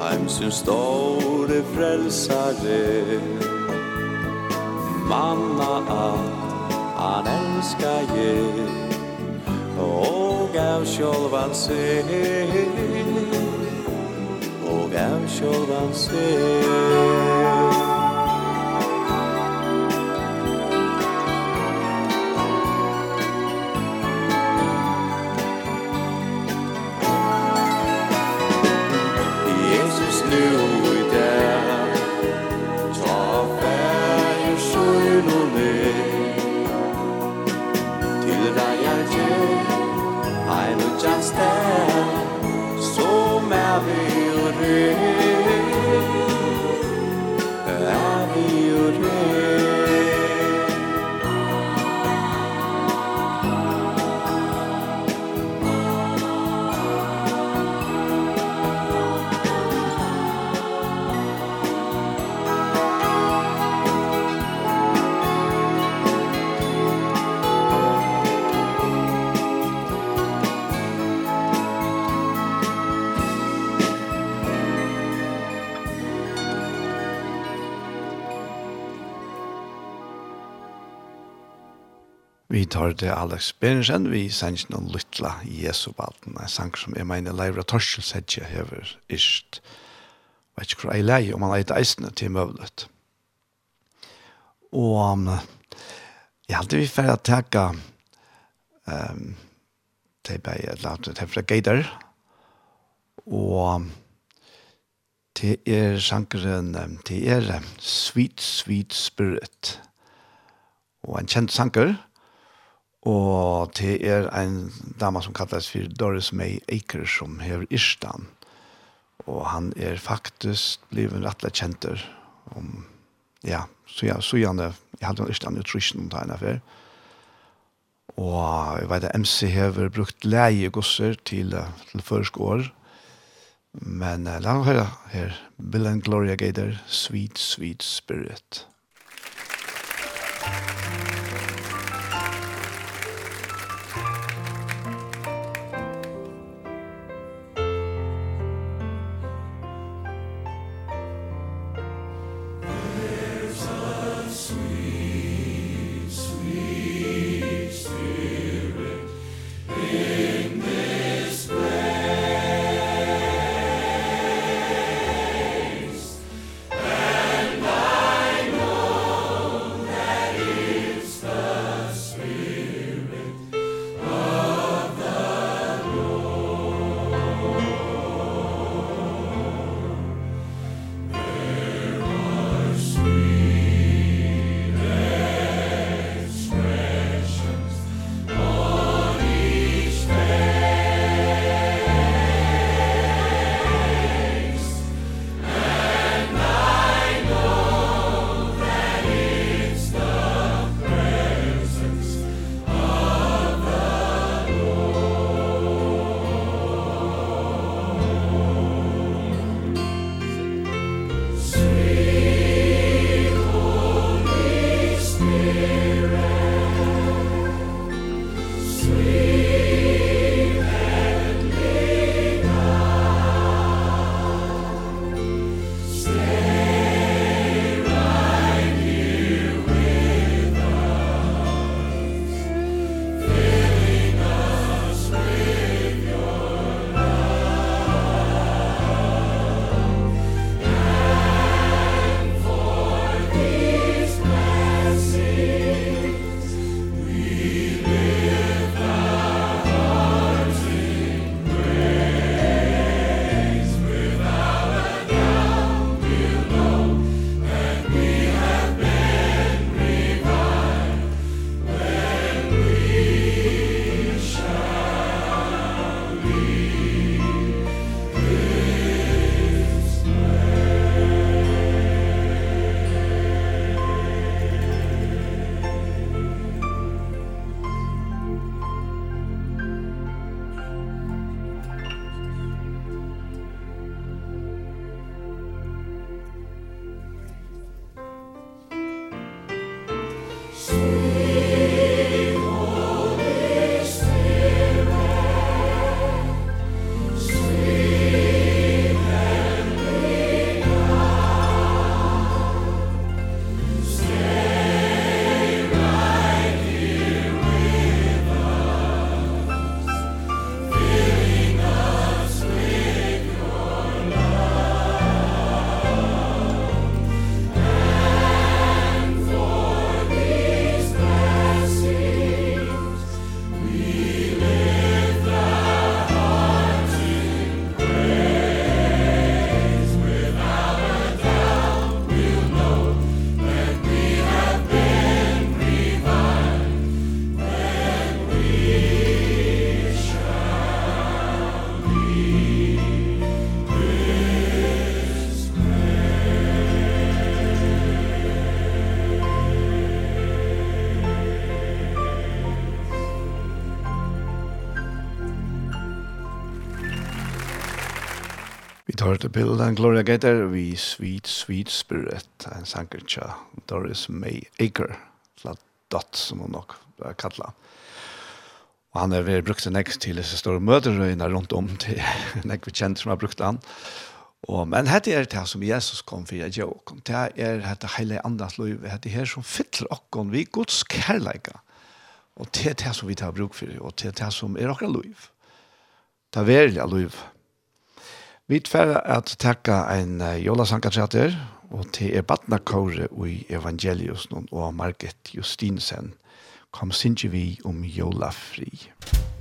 Heimsyn store frelsare Manna at han elskar je Og av sjolvan se Og av sjolvan se hørte Alex Berensen vi sannsyn noen Lytla Jesu Balten, en sang som jeg mener Leivra Torskjell Sedje hever ist. Vet ikke hvor jeg leier om han eit eisene til møvlet. Og um, jeg hadde vi for å takke um, til bare et eller annet til fra Geider og til er sangeren til er Sweet Sweet Spirit og en kjent sanger Og det er en dame som kalles for Doris May Aker som hever Irstan. Og han er faktisk blevet rettelig kjenter om, ja, så ja, så gjerne, jeg hadde noen Irstan i Trysjen om ene før. Og jeg vet at MC hever brukt leiegosser til, til første år. Men uh, la oss høre her, Bill and Gloria Gator, Sweet, Sweet Spirit. Sweet, Sweet Spirit. Caterpillar Gloria Gator vi Sweet Sweet Spirit en sanger tja Doris May Aker la dot som hun nok kalla. Og han er veri brukt nekst til disse store møterøyene rundt om til en vi kjent som har brukt han. Og, men dette er det som Jesus kom for jeg jo kom det er dette hele andras liv hette her som fyller okken vi gods kærleika. Og det er det som vi tar bruk for og det er det som er okker liv. Det er veldig liv. Vi tverre at takka en jolasankatrater, og til er badnakåre i evangelius og Margit Justinsen kom sinje vi om jolafri. Musik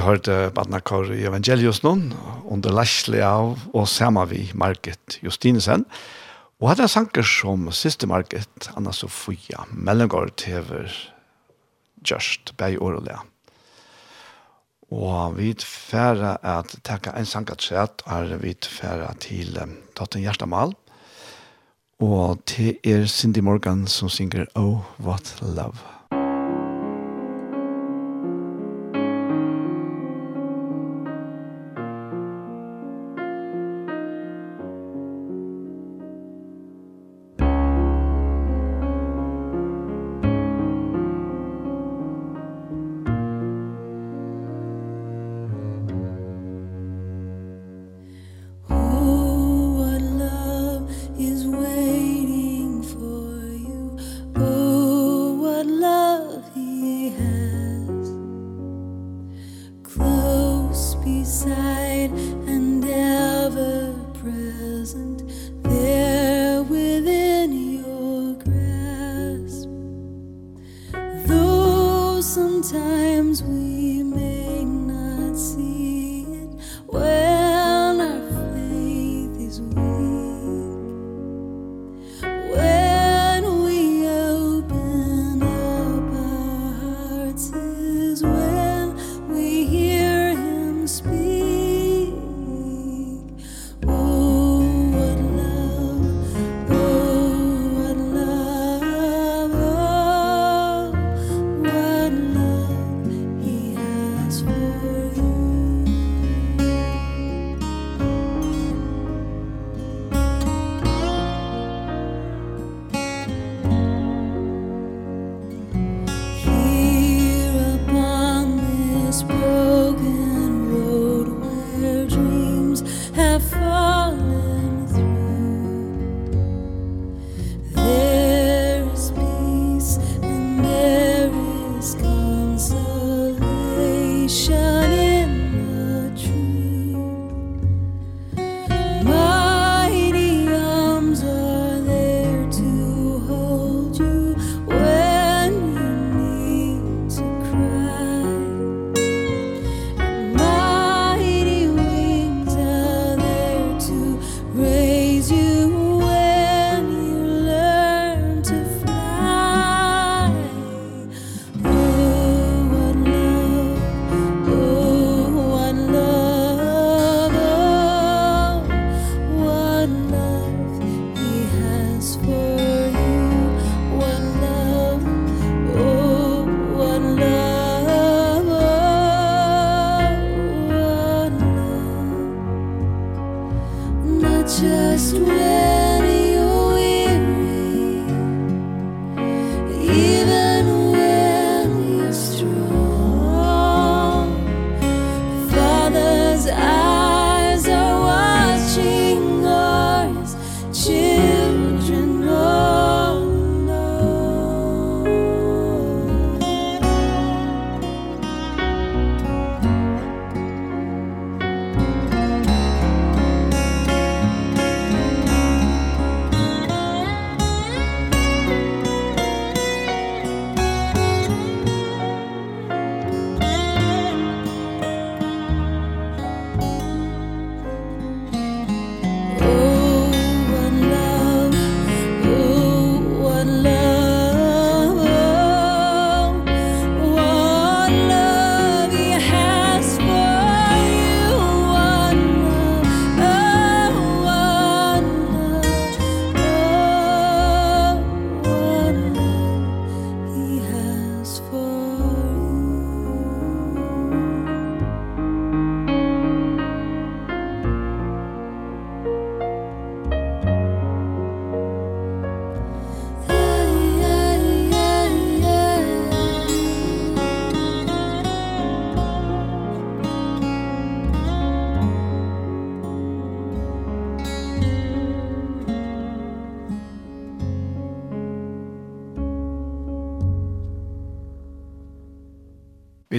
du hørte Badnakar i Evangelius noen, under Lashley av og sammen vi Market Justinesen. Og hadde en sanker som siste Market, Anna Sofia, mellomgård tever Just, Beg Årolea. Og vi færre at takka en sanker træt, er vi færre til Tatten Gjerstamal. Og til er Cindy Morgan som synger Oh, What Love.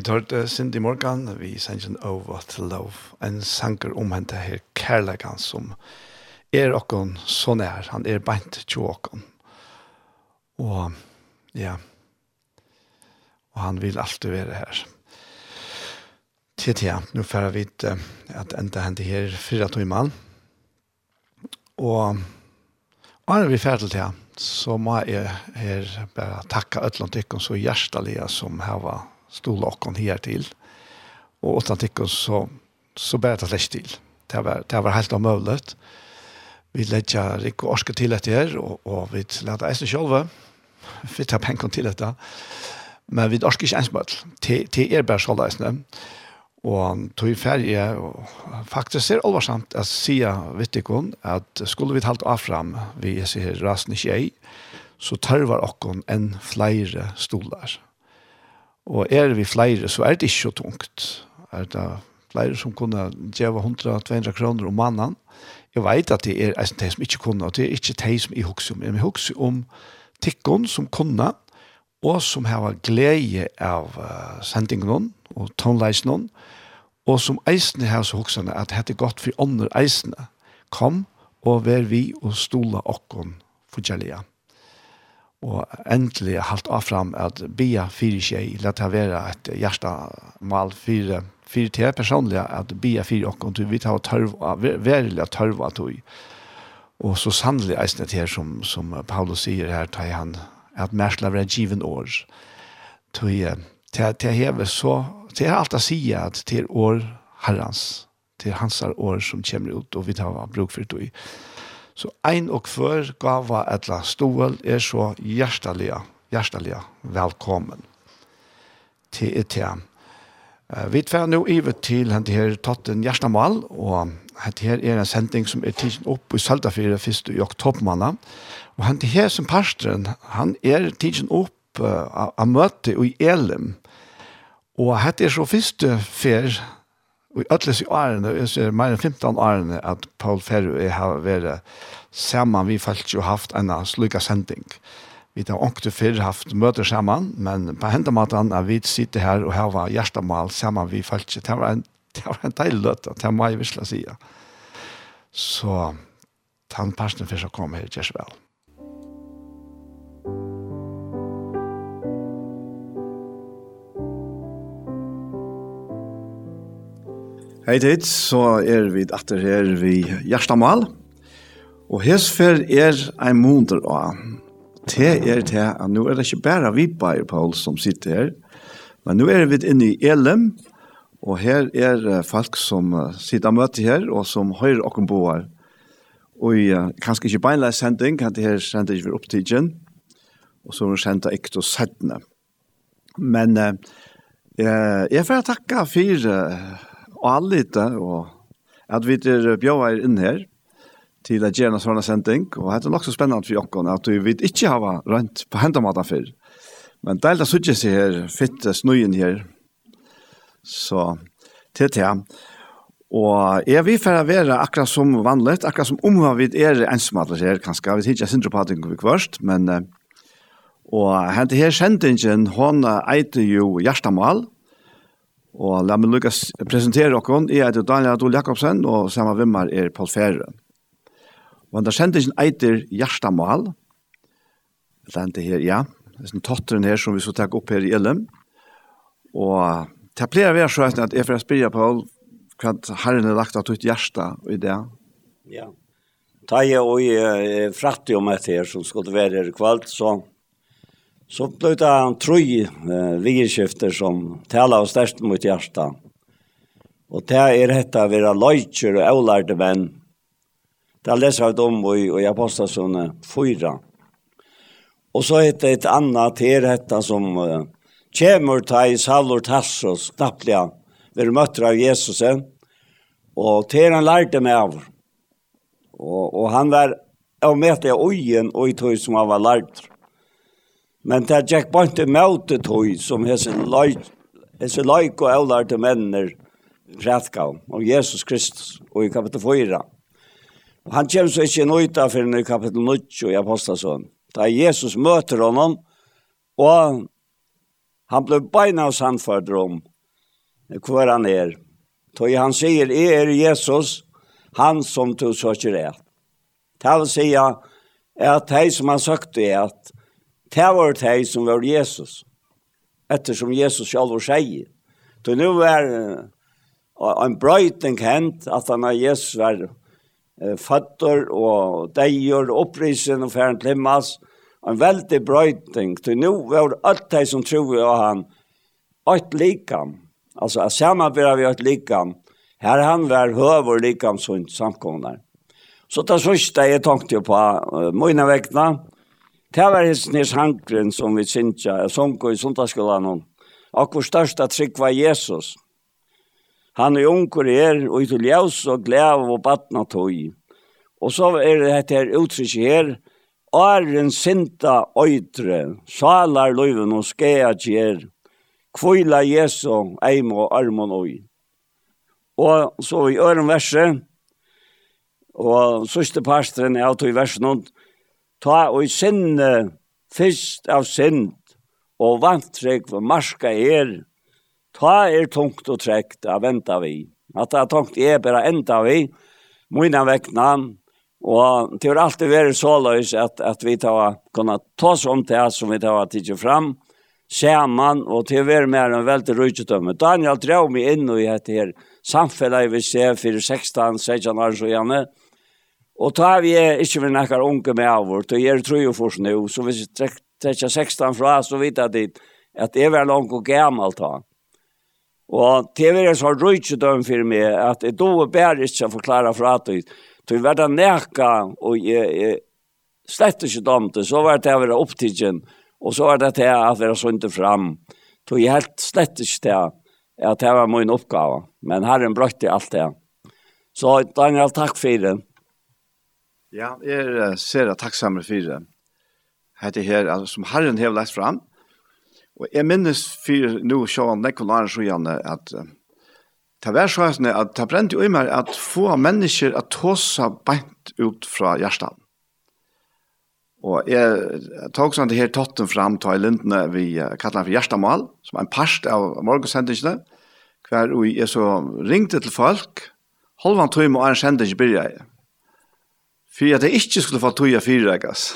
Vi tar Cindy Morgan, vi sender Over What Love, en sanker om henne her kærlegan som er okkon så nær, han er beint til okkon. Og ja, og han vil alltid være her. Til tida, nå får jeg vite at enda hente her fyra timer. Og Og vi ferdig til det, så må jeg her bare takke ødlåntikken så hjertelig som her var stod och her til. Og åtta tycker så så bare det slett til. Det var det var helt omøvlet. Vi lägger ikke orske til till her, här och, och vi låter Eisen själva vi tar penger till detta. Men vi orskar ikke ensmøll til, til er bare såleisene. Og tog ferie, og faktisk er alvarsamt alvorsamt at sia Vittikon at skulle vi talt av fram vi ser rasen ikke ei, så tørvar okkon enn flere stolar. Og er vi flere, så er det ikke så tungt. Er det flere som kunne gjøre 100-200 kroner om mannen. Jeg vet at det er altså, de som ikke kunne, og det er ikke de som jeg husker om. Jeg husker om tikkene som kunne, og som har glede av uh, sendingen og tonleisen og som eisene har så husker at det er godt for ånder eisene. Kom og vær vi og stola okkon for gjellige og endelig halt av fram at bia fire tjei, let det være et hjärsta mal fire fire til personlig at bia fire okkur, du vet hva tørv, verilig tørv at du. Og så sannelig eisne til som, som Paulus sier her, tar han, at mersla var given år. Tøy, til, til heve så, til alt å si at til år herrans, til hans år som kommer ut, og vi tar bruk for det. Så ein og kvør gava etla stål er så hjertelige, hjertelige velkommen til etter. Vi tar nå ivet til hent her Totten Gjerstamal, og hent her er en sending som er tidsen opp i Søltafire 1. i oktobermanna. Og hent her som pastoren, han er tidsen opp av møte i Elim. Og hent er så første fer Og i ætles i årene, jeg ser mer enn 15 årene, at Paul Ferro er har vært sammen, vi falt jo haft en slukka sending. Vi har ångte før haft møter sammen, men på hendet måten at vi sitter her og har hjertemål sammen, vi falt ikke. Det var en, det var en deilig løte, det må jeg visla si. Så tannparsen først å komme her, gjør så vel. Hei tid, så er vi atter her vi Gjerstamal. Og hesfer er ein munter av. Te er te, at nå er det ikke bare vi bare, Paul, som sitter her. Men nå er vi inne i Elem, og her er folk som sitter og møter her, og som høyre åkken boer. Og uh, kanskje ikke beinleis sending, kan det her sende ikke vi opp. Og så er det sendt ikke til settene. Men uh, jeg får takke for og allita og at vi er bjóar inn her til at gjerne sånne sending, og det er nok så spennende for jokken at vi vet ikke ha rønt på hendamaten før. Men det er det suttet seg her, fitt snøyen her. Så, til til. Og jeg vil for å være akkurat som vanligt, akkurat som om vi er ensomadler her, kanskje. Vi ikke, jeg synder på at vi kvørst, men... Og hente her sendingen, hun eiter jo Gjerstamal, Og la meg lukkes presentere dere. Jeg heter Daniel Adol Jakobsen, og samme vimmer er Paul Fære. Og han kjente eiter Gjerstamal. Det er ikke her, ja. Det er en totteren her som vi så takk opp her i Elm. Og det pleier å være så at jeg får spørre Paul hva herren har lagt av ditt hjerte i det. Ja. Ta jeg og jeg fratt om etter her som skulle være her kveld, så Så ble det tre eh, vidskifter som taler oss størst mot hjertet. Og det er dette å være løyker og avlærte venn. Det har leser jeg om i, i Apostasjonen 4. Og så er det et annet til dette som uh, kommer til Salor Tassos, knapplige, ved møtter av Jesus. Og til han lærte meg av. Og, og han var av med til øyen og i tog som han var lærte. Men det gikk bare ikke møte tog som hese leik og avlærte menner prætka om Jesus Kristus og i kapitel 4. Og han kommer så ikke nøyt av for i kapitel 9 i Apostasøen. Da Jesus møter honom og han ble beina hos han om hvor han er. Tog han sier, jeg er Jesus, han som du søker er. Det vil si at de som han søkte er at Det var det som var Jesus. Ettersom Jesus selv var seg. Så nå var en brøyting hent at han av Jesus var uh, fatter og deier og opprisen og færen klemmas. En veldig brøyting. Så nå var alt det som tror av han et likam. Altså samarbeidet vi et likam. Her han var høver likam som samkommer. Så det sørste jeg tenkte på uh, mine vekkene, Det var hins hankren som vi synsja, som går i sundagsskolan. Akkur størsta trygg var Jesus. Han er unger er, og til ljøs og glæv og batna tog. Og så er det dette her uttrykk her, Åren sinta øytre, salar løyven og skea kjer, kvila Jesu, eim og armon oi. Og så i øren verset, og sørste pastren er av tog versen, ta og sinne fyrst av sind og vantrygg for marska er, ta er tungt og trekt av venta vi. At det er tungt er bare enda vi, mine vekna, og det har alltid vært så løs at, at vi tar kunne ta oss om det som vi tar tidsi fram, saman, og til å være mer enn veldig rujtjødømme. Daniel drev meg inn i dette her samfellet vi ser for 16-16 år så gjerne, Og ta vi er ikke vi nekkar unge med av vårt, og jeg er tru jo for snu, så hvis jeg trekker 16 fra, så vet jeg dit at jeg var langt og gammelt da. Og TV er så rujtje døm for meg, at jeg då bare ikke å forklare fra det. til vi var da nekka, og jeg, jeg slett ikke dømte, så var det å være opptidgen, og så var det til å være sunt fram. til jeg helt slett ikke til at det var min oppgave, men herren brøtte alt det. Så Daniel, takk for det. Ja, jeg er ser takksamere for det. Hette her, altså, som Herren har lagt fram. Og jeg minnes for nå, Sjøen Nekolar Sjåan, at uh, det var sånn at det brente jo i meg at få mennesker at tåsa beint ut fra hjertet. Og jeg tok sånn det her totten fram til lintene vi kallar for hjertemål, som er en parst av morgensendingene, hver og jeg så ringte til folk, halvann tøyme og en sending byrja jeg for at jeg ikke skulle få tog av fyrregas.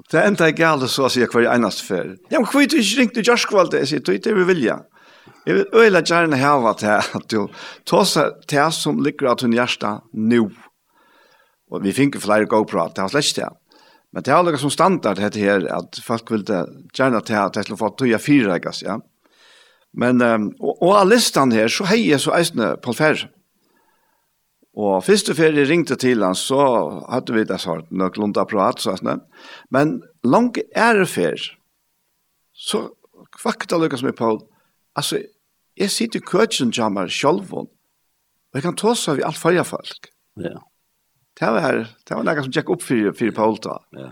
Og det enda jeg galt så å si hver eneste fer. Ja, men hva er du ikke ringt til Jørskvalde? Jeg sier, du ikke vil vilja. Jeg vil øyla gjerne hava til at du tåsa til som ligger av hun hjärsta nu. Og vi finner flere GoPro, det har slett det. Men det er alle som standard heter her, at folk vil gjerne til at jeg skulle få tog av fyrregas, ja. Men, um, og, og av listan her, så heier så eisne Paul Ferre Og første ferie ringte til han, så hadde vi det sånn, noe klunta prat, så sånn. Men langt ære ferie, så kvakta som med på, altså, jeg sitter i køtjen til ham selv, og jeg kan ta seg av alt farge folk. Ja. Det var, det var noe som gikk opp for, for Paul da. Ja.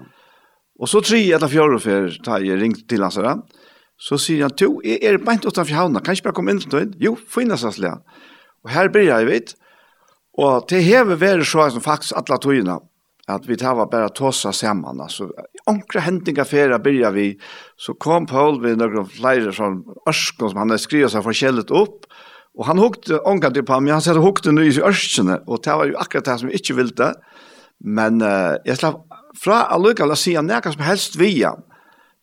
Og så tre eller fjøre ferie, da jeg ringte til han, sånn. Så sier han, du, jeg er beint utenfor havna, kan jeg ikke bare komme inn til den? Jo, finnes jeg slik. Og her blir jeg, vet du, Og det hever vært så som faktisk alle togene, at vi tar bare tåsa sammen. Altså, onkre hendinger ferie byrja vi, så kom Paul ved noen flere sånn ørsken som han har skrivet seg forskjellet opp, og han hukte omkring til på meg, han sier hukte nu i ørskene, og det var jo akkurat det som vi ikke ville, men uh, jeg slapp fra allukall å si han nærkast som helst via.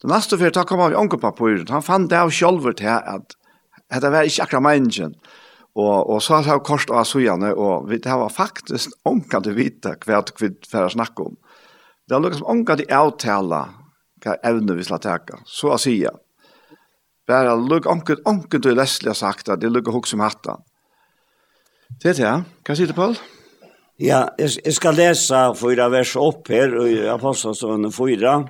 Den neste fyrir, da kom han vi omkring på på Han fann det av sjolver til at, at det var ikke akkurat meningen. Men Og, og så har jeg kort av sujane, og vi, det var faktisk ånka til vite hva vi får snakke om. Det er lukket som ånka til avtale hva evne vi skal teke, så å si. Bare lukket ånken, ånken til Leslie har sagt at det lukket hos som hatta. Det er det, hva sier du, Paul? Ja, jeg, jeg skal lese fyra vers opp her, i Apostelstående fyra.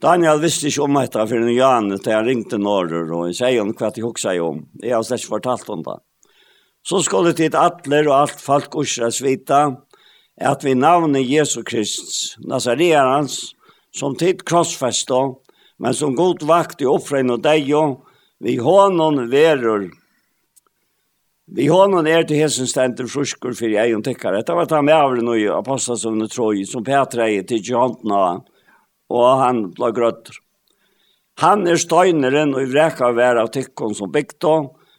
Daniel visste ikke om dette for en jan, da jeg ringte Norrøy, og jeg sier hva jeg hukk seg om. Jeg har slett fortalt om det så skulle det atler og alt folk Israels vita, at vi navnet Jesu Kristus, Nazareans, som tid krossfesto, men som god vakt i offren og deg, vi hånden verur. Vi hånden er til hesen stenter fruskur for jeg og tykkar. Dette var ta med av den nye apostelsøvne troj, som Petra er til Johantna, og han ble grøtter. Han er støyneren og i vreka av av tykkon som bygda,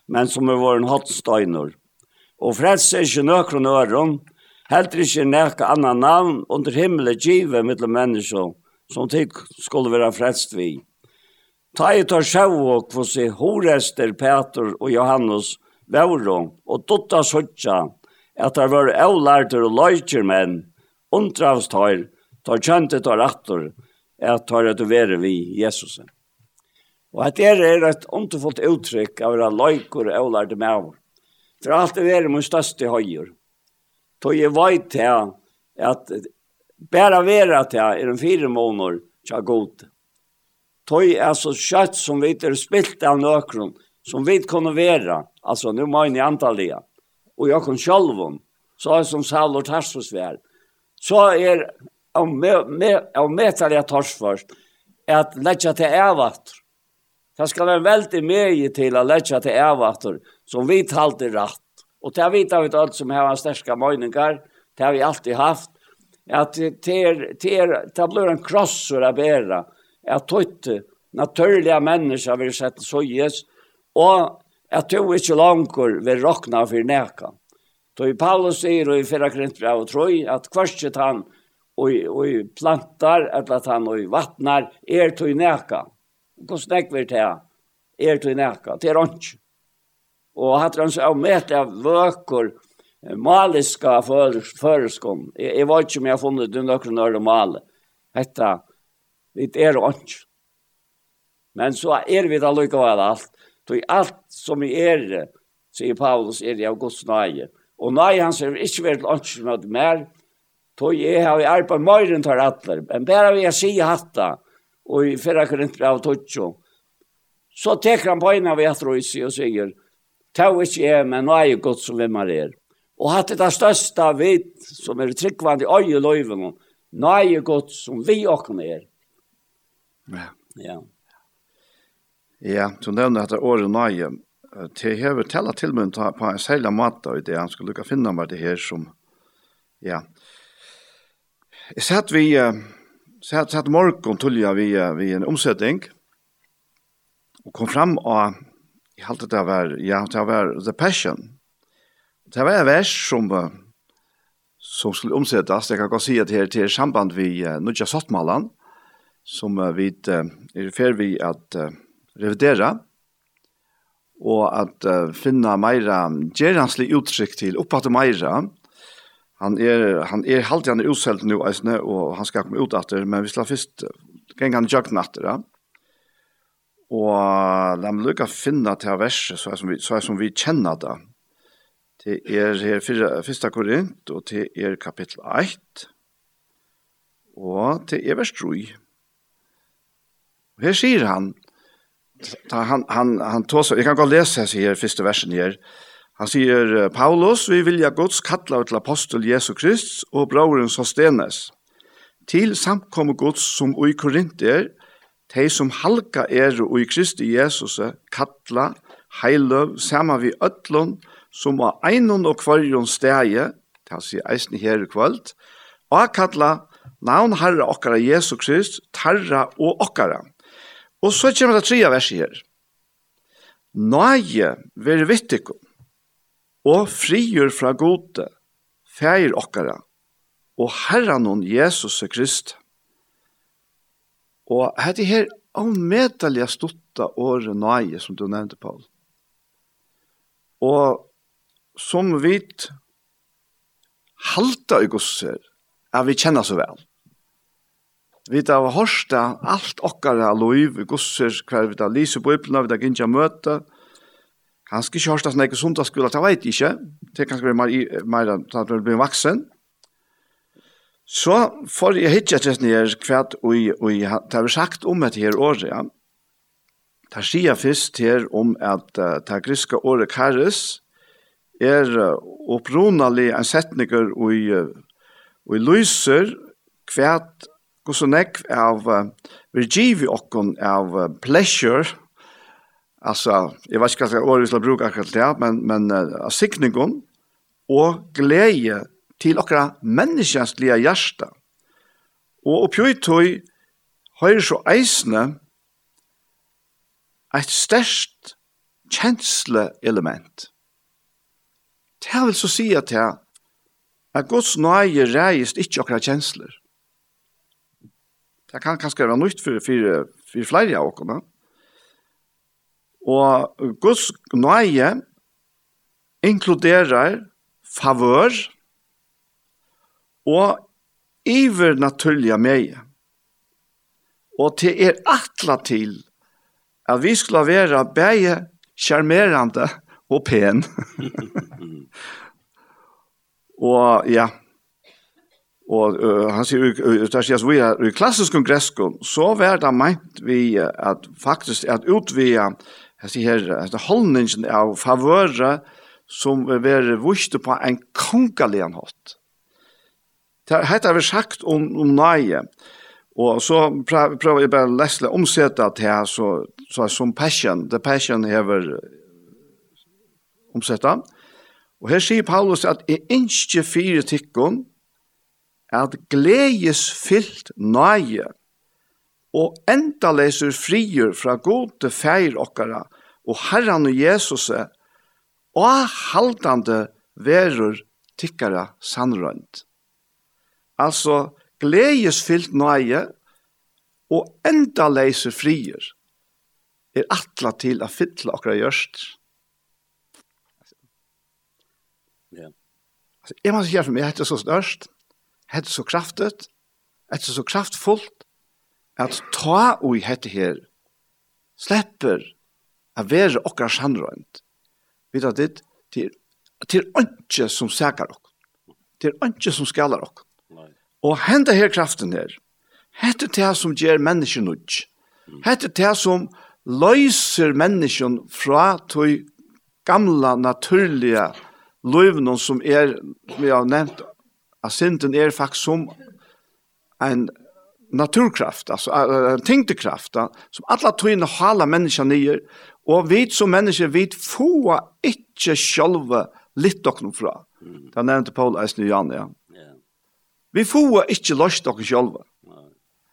men som er våren hottstøyner. Og frels er ikke nøkron øron, heller ikke nekka annan navn under himmelen givet mittel mennesker, som tid skulle være frelst vi. Ta i tar sjøvåk for se horester Peter og Johannes Vauro og dotta Sutja, at det var avlærter og løyker menn, undravstøyr, tar kjente tar atter, at tar etter vere vi Jesusen. Og at det er et underfullt uttrykk av å løyker og lærte med over. For alt det er min største høyer. Tog jeg veit til at bare være til er en fire måneder til god. Tog er så kjøtt som vi er spilt av nøkron, som vi kunne være, altså nå må jeg antallet, og jeg kunne om, så er som Saul og Tarsus vær. Så er av metalig at tors først, at letja til evatter, Det skal være veldig mye til å lette til avvater som vi talte rett. Og det vet vi alt som har sterske meninger, det har vi alltid haft, at det, er, det, er, det blir en krosser å bære, at tøytte naturlige mennesker vil sette søyes, og at du ikke langer vil råkne for nækka. Så i Paulus sier og i 4 Korinther og troi at kvarset han og, og plantar, eller at han og vattnar, er tøy nækka hvordan det vi til er til nekka, til rønns. Og hatt han så med av vøker, maliska føreskom. Jeg, jeg vet ikke om jeg har funnet det noen når det male. Hette, vi er rønns. Men så er vi da lykkevel alt. Så alt som vi er, sier Paulus, er det av Guds nøye. Og nøye hans er ikke vært lønns med mer, Tog jeg har vi arbeid møyren tar atler, men bare vi har sier hatta, og i fyrra korintbrev av Tutsjo. Så teker han på en av etter og sier, «Tau ikke jeg, men nå er jo godt som hvem er er». Og hatt det største vit som er tryggvand i øye løyven, nå er jo godt som vi åkne er. Ja. Ja. Ja, du nevner dette året nøye. Til hever tella til meg på en særlig måte i det han skulle lukka finne meg det her som, ja. Jeg satt vi, uh, Så jeg satt morgen tullja vi, vi en omsetting, og kom fram og jeg halte det var, ja, det var The Passion. Det var en vers som, som skulle omsettes, jeg kan godt si at det er til samband vi uh, Nudja Sottmalan, som uh, vi uh, er ferdig vi at uh, revidera, og at uh, finna meira geranslig uttrykk til opphatt meira, og han är han är halt han är osält nu alltså och han ska komma ut atter men vi slår först gänga han jag natter ja. Och de lukar finna til verset så er som vi så er som vi känner det. Det er her fyra, korint och det er kapitel 1. Och det er vers 3. her sier han han, han, han, han tar så, jag kan gå och läsa här första versen här. Han sier, Paulus, vi vilja Guds kalla til apostel Jesu Krist og brauren Sostenes, til samkomme Guds som ui Korinther, de som halka er ui Kristi Jesus, kalla, heiløv, sama vi ötlun, som var einon og kvarjon stegi, det sier eisen her i kvöld, og kalla, navn herra okkara Jesu Krist, tarra og okkara. Og så kommer det tre verset her. Nøye, er vittikum, og frigjør fra gode, feir okkara, og Herren hon Jesus Krist. Og hette her avmedelige stotta året nøye, som du nevnte, Paul. Og som vi halta i gosser, er vi kjenner så vel. Vi har hørt alt okkara loiv i gosser, hver vi da lyser på ypplene, vi da gynja møte, og Han skal ikke hørste snakke sundagsskola, det vet jeg ikke. Det kan være mer, mer til at blir vaksen. Så får jeg hitje etter nere kvart, og, og det har sagt om et her året, ja. Det sier først her om at uh, det griske året kares er uh, opprunalig en setninger og i, og i lyser kvart hvordan jeg av uh, vi giver okken av uh, pleasure, alltså jag vet inte vad jag ska bruka akkurat det men men uh, sikningon och glädje till okra människans lia hjärta. Och uppjöjtoj høyr så eisne eit størst kjensle element. Det vil så si at jeg at Guds nøye reist ikke okra kjensler. Det kan kanskje være nytt for, for, for flere av okkurna. Og Guds nøye inkluderer favør og ivernaturlige meie. Og til er atla til at vi skulle være bæge charmerande og pen. og ja, og uh, han sier, uh, der sier vi er i klassisk kongresskon, så var det meint vi at faktisk at utvia jeg sier her, at holdningen av favøret som er vust på en kongelig hatt. Det har vi sagt om, om nøye, og så prøver jeg bare å lese omsette til her, så, så som passion, the passion hever omsette. Og her sier Paulus at jeg ikke fire tikkene, at gledes fylt nøye, og enda leser frier fra gode feir okkara og herran og Jesus og haldande verur tikkara sannrønt. Altså, gledesfyllt nøye og enda leser frier er atla til a fylla okkara gjørst. Ja. Altså, jeg må si for meg, jeg heter så størst, jeg heter så kraftet, jeg så kraftfullt, at ta og hette her slipper a være okkar sannrønt. Vi tar dit til til ønske som sækar okk. Til ønske som skalar okk. Og henda her kraften her, hette det som gjør menneskjen ut. Hette det som løyser mennesken fra tog gamla, naturliga løyvnån som er, vi har nevnt, at synden er faktisk som en naturkraft, alltså en tyngdekraft som alla tvinna hala mennesker nye, och vi som människor vi får ikke själva litt oknum fra. Mm. Det nevnte Paul Eisen og Jan, ja. Yeah. Vi får ikke løst dere sjølve. No.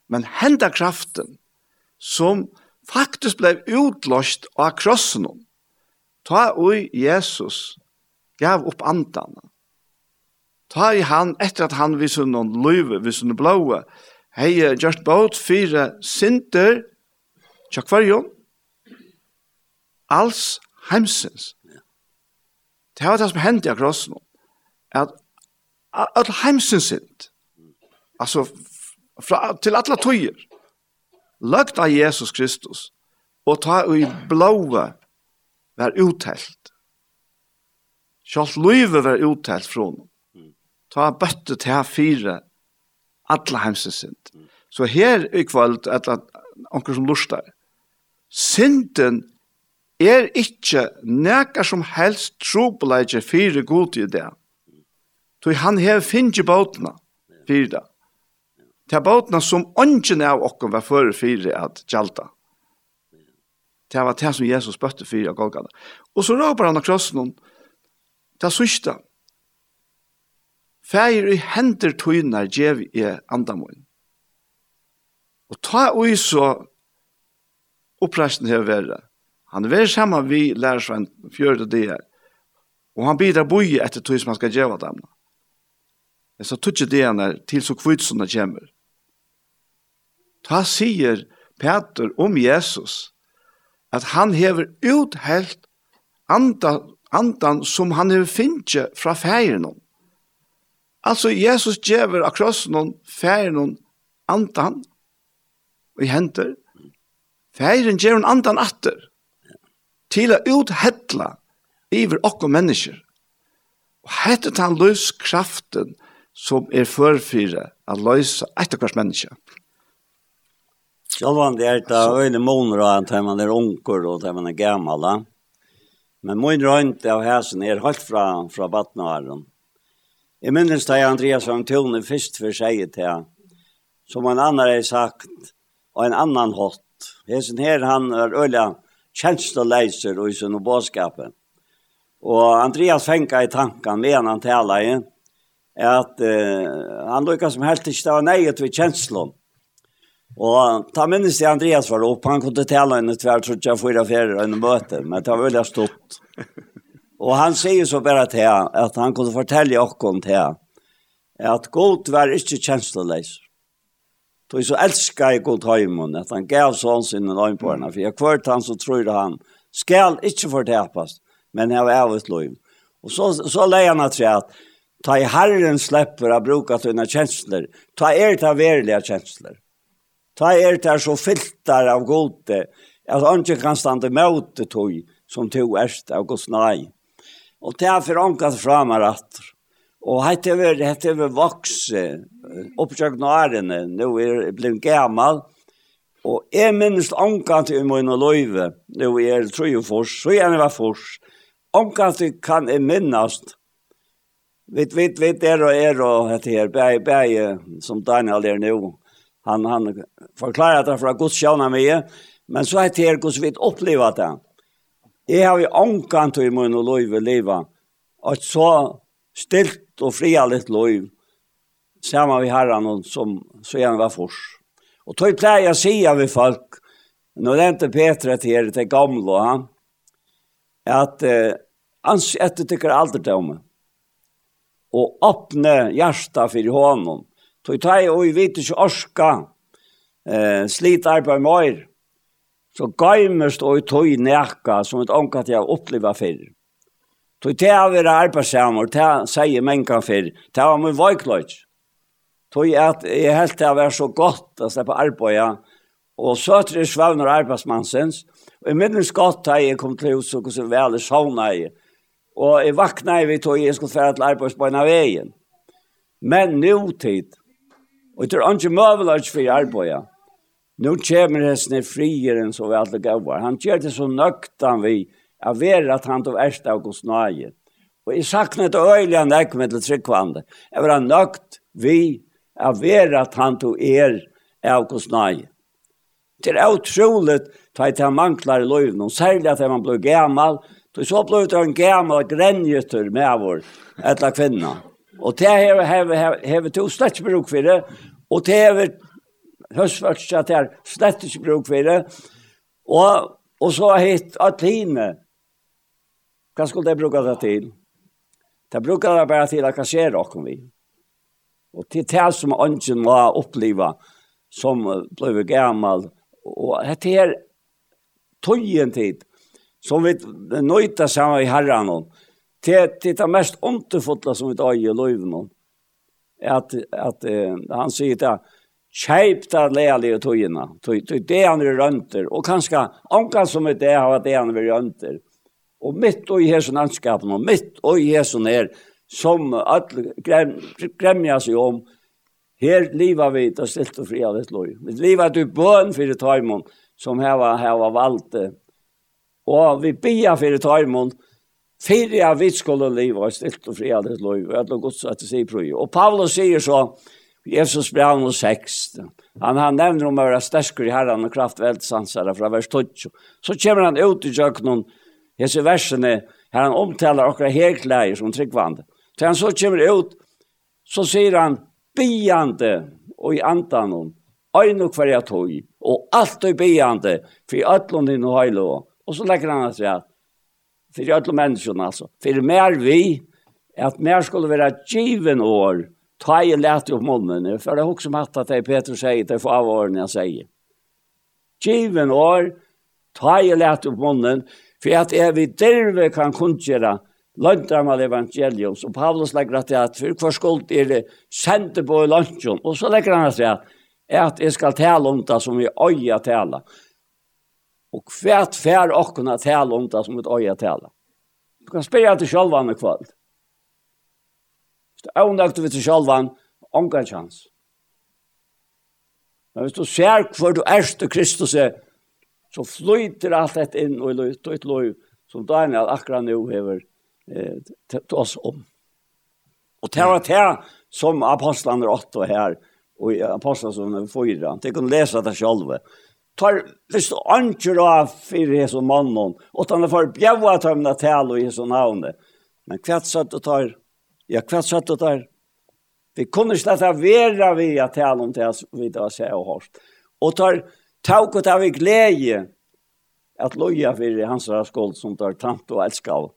Men henda kraften som faktisk ble utløst av krossen ta ui Jesus gav opp andan. Ta i han etter at han viser noen løyve, viser noen blåe, hei gjørst båt fire sinter tja kvarjon alls heimsins. Det var det som hendte jeg kross nå, at all heimsins sint, altså fra, til alle tøyer, lagt av Jesus Kristus, og ta i blåa var uttelt. Sjalt løyve var uttelt fra honom. Ta bøtte til fire alla heimsins synd. Så her i kvöld, eller anker som lustar, synden er ikkje nekar som helst trobeleidje fire god i det. Toi han hev finnje bautna fire det. Det er bautna som ånden av okken var føre fire at gjalda. Det var det som Jesus bøtte fire av Golgata. Og så råper han av krossen, det er sørste, Fægir i hender tøynar gjev i andamun. Og ta ui så oppresten her verre. Han er saman vi lærersvenn fjörde dier. Og han bidrar boi etter tøy som han skal gjeva dem. Men så tøtje dierne til så kvitsuna kommer. Ta sier Peter om Jesus at han hever uthelt andan, andan som han hever finnje fra fægirnum. Altså, Jesus gjever av krossen og færen og andan i henter. Færen djever en andan atter til å uthedla iver okko mennesker. Og hette han løskraften som er førfyre at løse etter hvers menneske. Sjølvan det er da øyne måneder av at man er unker og at man er gammal. Men min røynt av hæsen er helt fra, fra vattnaren Jeg minnes da Andreas om tone først for seg til han. Som en annan har sagt, og en annan hatt. Hesen her han er øyla kjensteleiser og i sin bådskapet. Og Andreas fenga i tankan med han tala i, at uh, han lukka som helst ikke det var nøyet ved kjenslom. Og ta minnes det Andreas var opp, han kunne tala henne tvær, tror jeg, fyra ferier og en møte, men det var veldig stort. Og han sier så bare til han, at han kunne fortelle okkom til han, at god var ikke kjensleleis. Så jeg så elsker jeg god høymen, at han gav sånn sin en øyn på henne, for jeg kvart han så tror han, skal ikke fortepes, men jeg var av et lov. Og så, så leier han at at ta i herren slipper av bruke sine dine kjensler, ta er til verlige kjensler. Ta er ta så filtar av gode, at han ikke kan stande møte tog, som tog erst av Guds nei. Og det er for ångat fra meg rattor. Og hette vi, hette vi vokse, oppsøkne årene, nå er jeg blitt gammal, og jeg minnes ångat i min og løyve, nå er jeg tror jo fors, så gjerne var fors. Ångat kan jeg minnast, Vet vet vet er og er og hette her bæg, bæg, som Daniel er nå. Han han forklarar det fra Guds sjøna med, men så hette her Guds vit oppleva det. Jeg har jo omkant i min liv og livet, og så stilt og fria litt liv, sammen med herren som så gjerne var fors. Og tog pleier jeg å vi av folk, nå nevnte Petra til her, til gamle, han, at eh, hans etter tykker om og åpne hjertet for hånden, tog jeg og vi vet ikke orska, eh, slit arbeid med så gaimest og i tøy nekka som et omkatt jeg oppleva fyrr. Tøy te av vera arbeidsamor, te sier menga fyrr, te av min veikløyt. Tøy at jeg helt til å være så godt å slippe arbeida, og søtre svavner arbeidsmannsens, og jeg minnes godt da jeg kom til å og hvordan vel jeg sovna jeg, og jeg vakna jeg vidt og jeg skulle fære til arbeidsbeina veien. Men nu tid, og det er ikke møvelag for arbeida, Nu kommer det hesten frieren så vi alla gavar. Han gjør det så nöktan vi av ver at han tog ärsta av Guds Og jeg i det øyelig han näck med till tryggvande. Jeg var nökt vi av ver at han tog er av Guds nøye. Det är otroligt att han manglar i løyven, og særlig at man blir gammal. Då så blir det en gammal grenjetur med vår ätla kvinna. Og det här har vi slett bruk for det. og det har høstverks at det er slett ikke bruk for det. Og, og så har hitt Atene. Hva skulle det bruke det til? Det bruker det bare til at hva skjer dere vi. Og til det som ønsken må oppleve som ble gammel. Og dette er tøyen tid som vi nøyta sammen i herren om. Det, det er mest underfotla som vi tar i løyven om. At, at uh, han sier det, kjøpta lealige tøyene, tøy, tøy det han er rønter, og kanskje omkring som er det har det han er rønter. Og mitt og i hesen anskapen, og mitt og i hesen her, som alle gremmer seg om, her livet vi til stilt og fri av et lov. Vi livet til bøn for taimon, som heva, heva valgt Og vi bia for taimon, fyrir jeg vi skulle liva stilt og fri av ditt loj, og alle gods at det sier prøy. Og Paulus sier så, Jesus brev no 6. Han, han nevner om å være stersker i herren og kraft velsansere fra vers 12. Så kommer han ut i jøkkenen, hese versene, her han omtaler okra herkleier som tryggvande. Til han så kommer ut, så sier han, biande og i antanon, øyne og hverja tog, og alt er biande, for i øtlån din og høylo. Og så legger han at det er, for i øtlån menneskene altså, for mer vi, at mer skulle være given år, Ta i lät upp munnen, för det har också matt att det Petrus säger, det får av åren jag säger. Given år, ta i lät upp munnen, för att är vi derve kan kundgöra løntar man evangelium, så Paulus legger at det at for hver skuld er det sendte på i løntjon, og så legger han at det at jeg skal tale om det som vi øye tale. Og hvert fær åkken at tale om det som vi øye tale. Du kan spyrja til sjølvane kvöld er unnøkte vi til sjølvan, omgå chans. Men hvis du ser hvor du er til Kristus er, så flyter alt dette inn og løyt og et løy som Daniel akkurat nå hever eh, til oss om. Og det var det som apostlene åtte her, og i apostlene som er fyra, de kunne lese det selv. Tar, hvis du anker av for Jesu mannen, og han for bjøve at han taler i Jesu navnet, men hva satt du tar Ja, hva satt du der? Vi kunne ikke lette være vi at tale om det vi da ser og hørt. Og tar tak og tar vi glede at loja for hans skål som tar tant og elskar.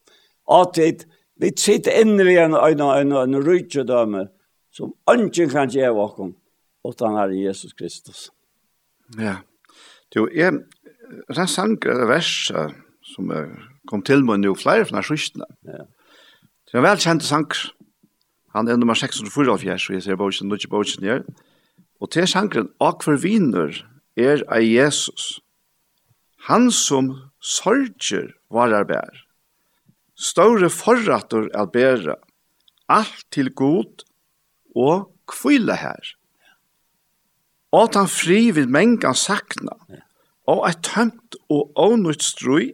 Atid, vi sitter inne ved en øyne og øyne og en rydgjødømme som ønsken kan gjøre åkken, og den er Jesus Kristus. Ja, Du, jeg, den sanger det vers som kom til meg nå flere fra skystene. Ja. Det er en velkjent sanger. Han er nummer 644, så jeg ser bogen, nødje bogen her. Og til sjankeren, og for viner er av Jesus. Han som sorger varar bær. Store forratter er bæra. Alt til god og kvile her. Og han fri vil mengan sakna. Og er tømt og avnøyt strøy,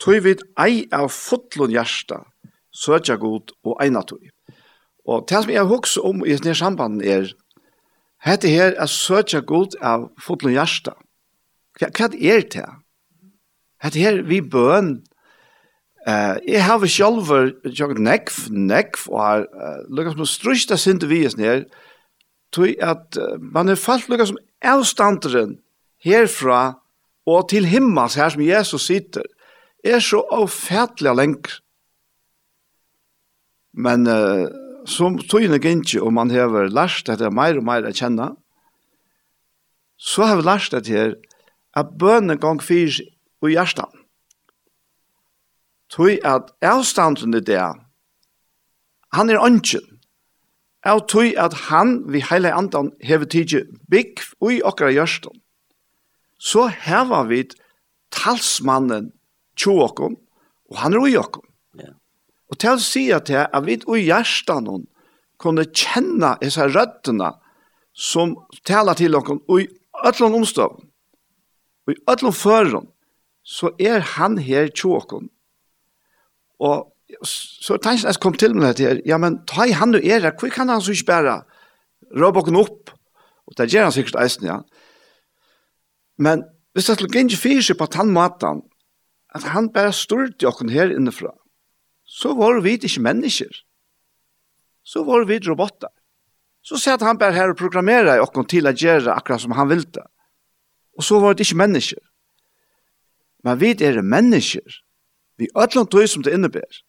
tog vid ei av fotlun hjersta, søtja god og einatøy. Og det som jeg husker om i denne sambanden er, hette her er søtja god av fotlen hjärsta. Hva, hva er det? Hette her vi bøn, Uh, jeg har vi selv gjort nekv, nekv, og har uh, lukket som strøsta sinte vi her, tog at uh, man er falt lukket som avstanderen herfra og til himmels her som Jesus sitter, er så avfætlig lenger. Men uh, som tøyne gynnsi og man hever lært dette meir og meir å kjenne, så har vi lært dette her, at bønne gong fyr og hjertan. Tøy at avstanden i det, han er ønsken. Jeg tøy at han, vi heile andan, hever tidsi bygg ui okra hjertet. Så hever vi talsmannen tjo okkom, og han er ui okkom. Og til å si at jeg, at vi og hjertet noen kunne kjenne disse røttene som taler til dere og i ødelen omstøv og i ødelen føren så er han her tjåken og så tenkte jeg kom til meg til ja men ta i han og er her hvor kan han så ikke bare røpe dere opp? Og det gjør han sikkert eisen ja. Men hvis det skulle ikke fyrer seg på den måten, at han bare styrte dere her innenfra så var vi ikke mennesker. Så var vi robotter. Så sier han bare her og programmerer oss til å gjøre akkurat som han ville. Og så var det ikke mennesker. Men vi er mennesker. Vi er alle tog som det innebærer.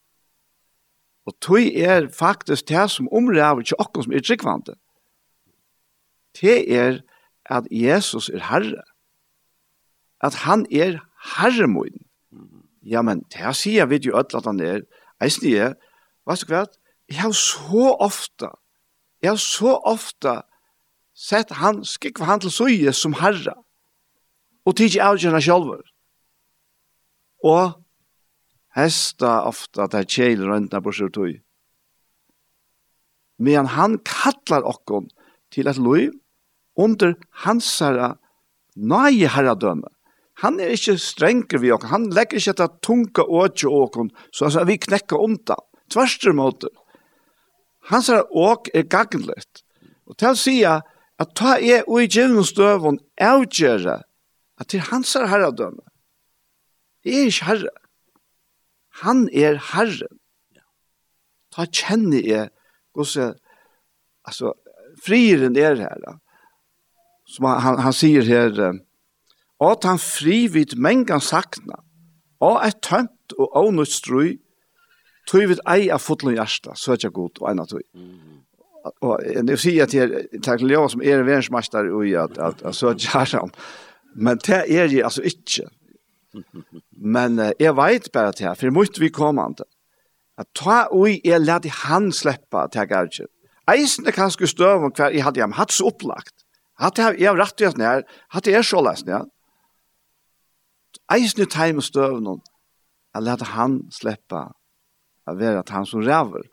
Og tog er faktisk det som omræver ikke oss som er tryggvande. Det er at Jesus er Herre. At han er Herremoden. Ja, men det sier vi jo alle at han er Eisen jeg, vet du hva, jeg har så ofta, jeg har så ofta sett han, skikva han til søye som herra, og tidsi avgjørna sjálfur. Og hesta ofta det er kjeil og på sjur tøy. Men han kallar okkon til et loiv under hans nøye herradømme han er ikke strenger vi okken, han legger ikke etter tunga åkje åkken, så altså, vi knekker om det. Tverster måte. Han sier åk er gagnlegt. Og til å si at ta er ui gjennom støvun avgjøre at til hans er herredømme. Jeg er ikke herre. Han er herren. Ta kjenner jeg hvordan altså, frieren er her. Som han, han sier her, og han fri vid mengan sakna, og er tømt og ånøtt strøy, tøy vid ei av fotlun hjärsta, det god og eina tøy. Og jeg sier at jeg takk til som er en og i at, at, at så søtja hjärsta, men det er jeg altså ikke. Men uh, jeg vet bare til her, for mot vi kommande, at ta ui er jeg lærte han sleppa til gærkje. Eisen er kanskje støv om hver jeg hadde hjem, hatt så opplagt. Hatt jeg, jeg har rett og slett nær, hatt jeg er så lest nær, eisen ut heim og støvn, at leta han sleppa a vera at han som ræver.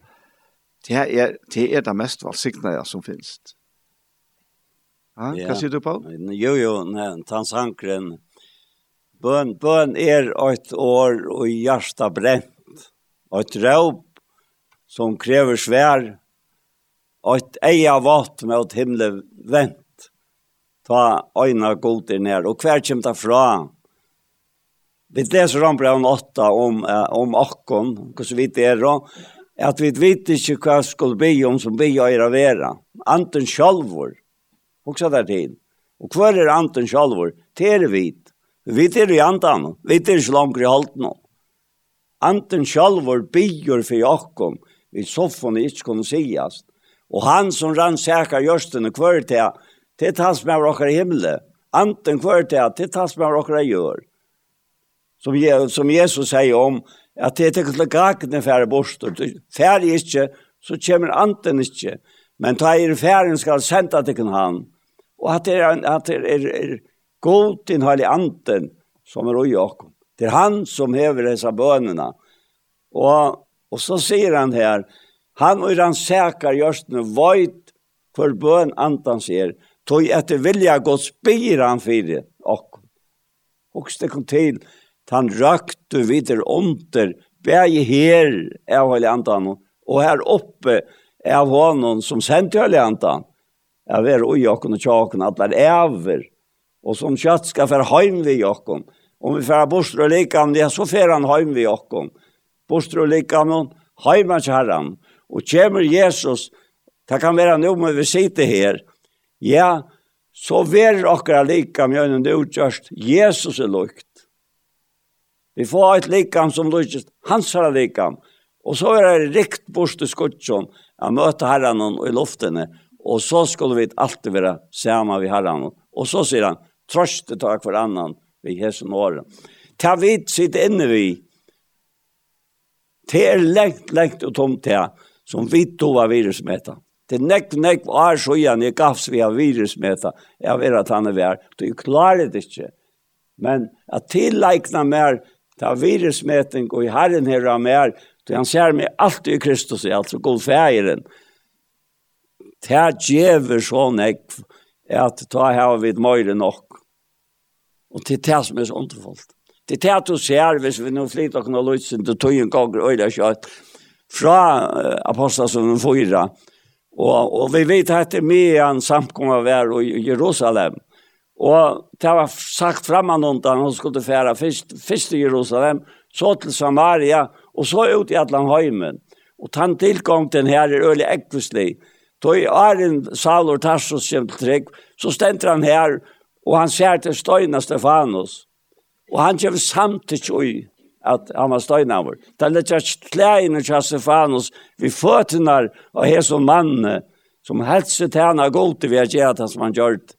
Det er det, er det mest valsikna som finst. Ja, ja. Hva sier du, på? Jo, jo, nei, tansankren. Bøn, bøn er et år og hjärsta brent. Et råp som krever svær. Et eia vatt mot himle vent. Ta øyna god er nær. Og hver kjem ta fra? Vi leser om brev 8 om, eh, om akkon, hvordan vi det er, at vi vet ikke hva skulle be om som vi gjør av vera. Anten sjalvor, også der tid. Og hva er anten sjalvor? Det er vi. Vi er i antan, vi er ikke langt i halten nå. Anten sjalvor bygger for akkon, vi soffene ikke kunne sigast. Og han som rann säkra görsten och kvör till till tas med vår himmel. Anten kvör till till tas med vår gör som, som Jesus säger om, at det er ikke til gagene færre borster. Færre ikke, så kommer anten ikke. Men ta er færre skal sende til han. Og at det er, at det er, er god til hele anten som er ui okkom. Det er han som hever dessa bønene. Og, og så sier han her, han og han sækar gjørstene vøyt for bøn antan sier, tog etter vilja godt spyr han fyrir okkom. Og det kom til, han røkte videre under, bæg her av hele antan, og her oppe av honom som sendte hele andan. Jeg var ui okken og tjakken, at det er over, og som kjøtt skal være heim vi okken. Om vi færer bostre og likam, ja, så færer han heim vi okken. Bostre og likam, heim han herran. Og kommer Jesus, det kan være noe med vi sitter her, ja, så vær okker likam, ja, det utgjørst, Jesus er lukt. Vi får et likam som lykkes, hans herra likam. Och så är det rikt bort til skutsjon, att möta herran och i luftene, Och så skulle vi alltid vara samma vid herran. Och så sier han, tröste tag för annan vid hesen åren. Ta vid sitt inne vi. Det er lengt, lengt och tomt det som vi to var virusmeta. Det nekk, nekk, var så igjen, jeg gavs vi av virusmeta, jeg vet at han er vær, du klarer det ikke. Men at tillegna mer ta virusmeting og i Herren her av mer, då han ser meg alltid i Kristus, altså god fægeren. Ta djever sånn jeg, at ta her vid møyre nok. Og til det som er så underfullt. Til det du ser, hvis vi nå flytter og tog en gang og øyne kjøtt, fra uh, apostelsen 4, og, og vi vet at det er mye en samkommer vær i Jerusalem, Og det var sagt framan undan, hun skulle fære først, først til Jerusalem, så til Samaria, og så ut i Atlanheimen. Og tann tilgången her er øyelig ekvislig. Tøy Arin Saul og Tarsus kjem til trygg, så stender han her, og han ser til støyna Stefanus. Og han kjem samtidig ui at han var støyna vår. Da er jeg klæene til Stefanus, vi føtene og her som mann, til han har gått til vi har gjort det som han gjør det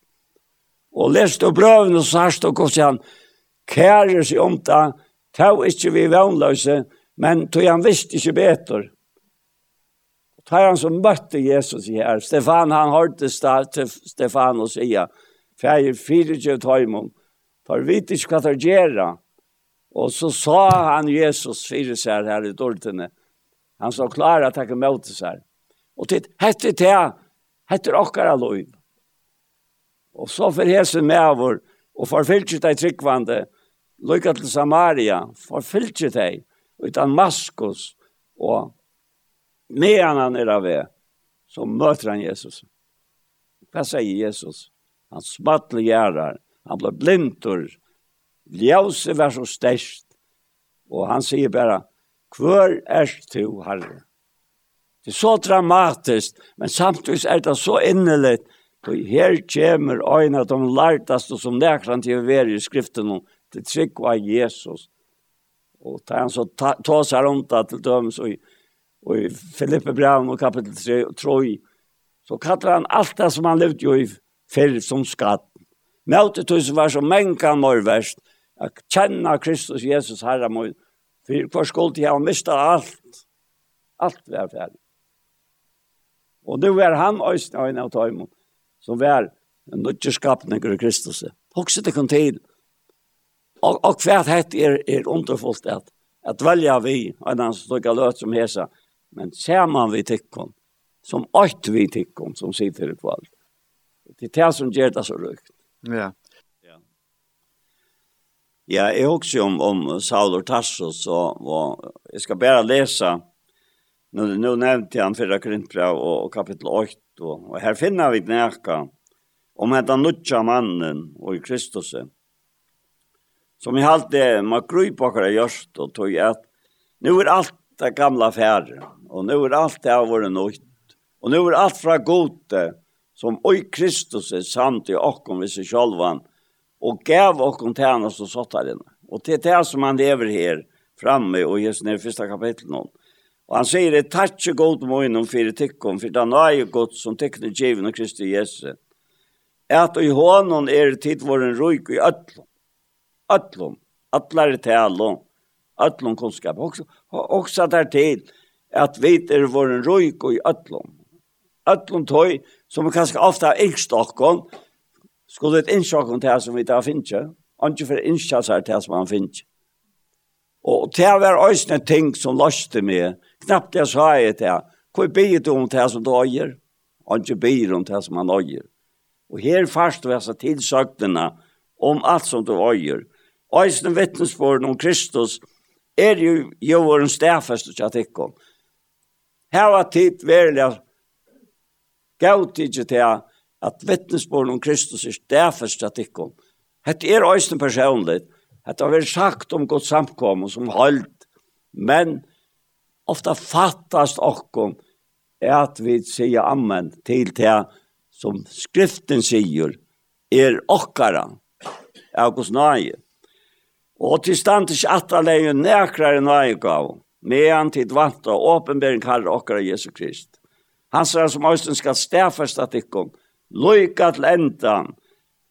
og lest og brøvene og sørst og hvordan han kærer seg om det, ta ikke vi vannløse, men tog han visste ikke bedre. Ta han som møtte Jesus i her. Stefan, han hørte til Stefan og sier, «Fæger, fire ikke tøymon, tar vet ikke hva det gjør Og så sa han Jesus fire seg her i dårtene. Han sa klar at han kan møte seg. Og titt, hette til, hette okkara loiv. Og så for hese vår, og forfylkje deg tryggvande, lykka til Samaria, forfylkje deg, utan Maskus, og medan han er av det, så møter han Jesus. Hva sier Jesus? Han smattle gjerrar, han ble blindur, ljøse var så størst, og han sier bare, hver er du, Herre? Det er så dramatisk, men samtidig er det så innelig Og her kommer øyne at de lærtaste som nekran til å være i skriften om til trygg av Jesus. Og tar han så ta, seg rundt det til dømes og, og i Filippe Braun og kapittel 3 og Troi. Så kallar han alt det som han levde jo i fyrr som skatt. Møte tog som var så menka morverst. At kjenna Kristus Jesus herre må. For hver skuld jeg har mistet alt. Alt var ferdig. Og nu er han øyne øyne av tøymon som var en nødgjørskapninger i Kristus. Hokse det kun til. Og, og hva det er, er underfullt at, at velja vi, en annen stokka løt som hesa, men man vi tikkum, som åkt vi tikkum, som sitter i kvall. Det er det som gjør det så røykt. Ja. Ja, ja jeg husker om, om Saul og Tarsus, og, og jeg skal bare lese Nu, nu nevnte han förra Korintbrev och, och kapitel 8. Och, och här finner vi näka om han nutja mannen och i Kristus. Som i allt det man kryper och görst och tog att nu är allt det gamla färre. Och nu är allt det har varit nytt. Och nu är allt fra gode som oj Kristus är sant i och om vi ser självan och gav och om tjänast och såttaren. Och det är det som han lever här framme och just ner i första kapitlet någon. Og han sier, det takk ikke god morgen fire tikkum, for den er jo godt som tikkene givende Kristi Jesu. At i hånden er tid vår en røyk i øtlom. Øtlom. Atlar talom. Øtlom kunnskap. Også, også der till at vi er vår en røyk i øtlom. Øtlom tøy som kanskje ofte ofta ängst och skulle et inskakon til som vi da finner finns. Ikke for inskakon til som man finns. Og til å være øyne ting som løste mig Knappt jeg sa jeg til hva Hvor du om det som du øyer? Og ikke blir om det som han øyer. Og her først var jeg tilsøktene om alt som du øyer. Øysten vittnesbord om Kristus er jo jo jorden stedfest og kjattikkom. Her var tid verlig gav tid til at vittnesbord om Kristus er stedfest og kjattikkom. Hette er øyne personlig. Hette har vært sagt om godt samkommet som holdt. Men ofta fattast okkom at vi sier amen til det som skriften sier er okkara av hos nøye. Og til stand til atterleie nekrare nøye gav, medan til vant og åpenbering kallar okkara Jesu Krist. Han sier som Øysten skal stedfest at ikkom, loika til endan,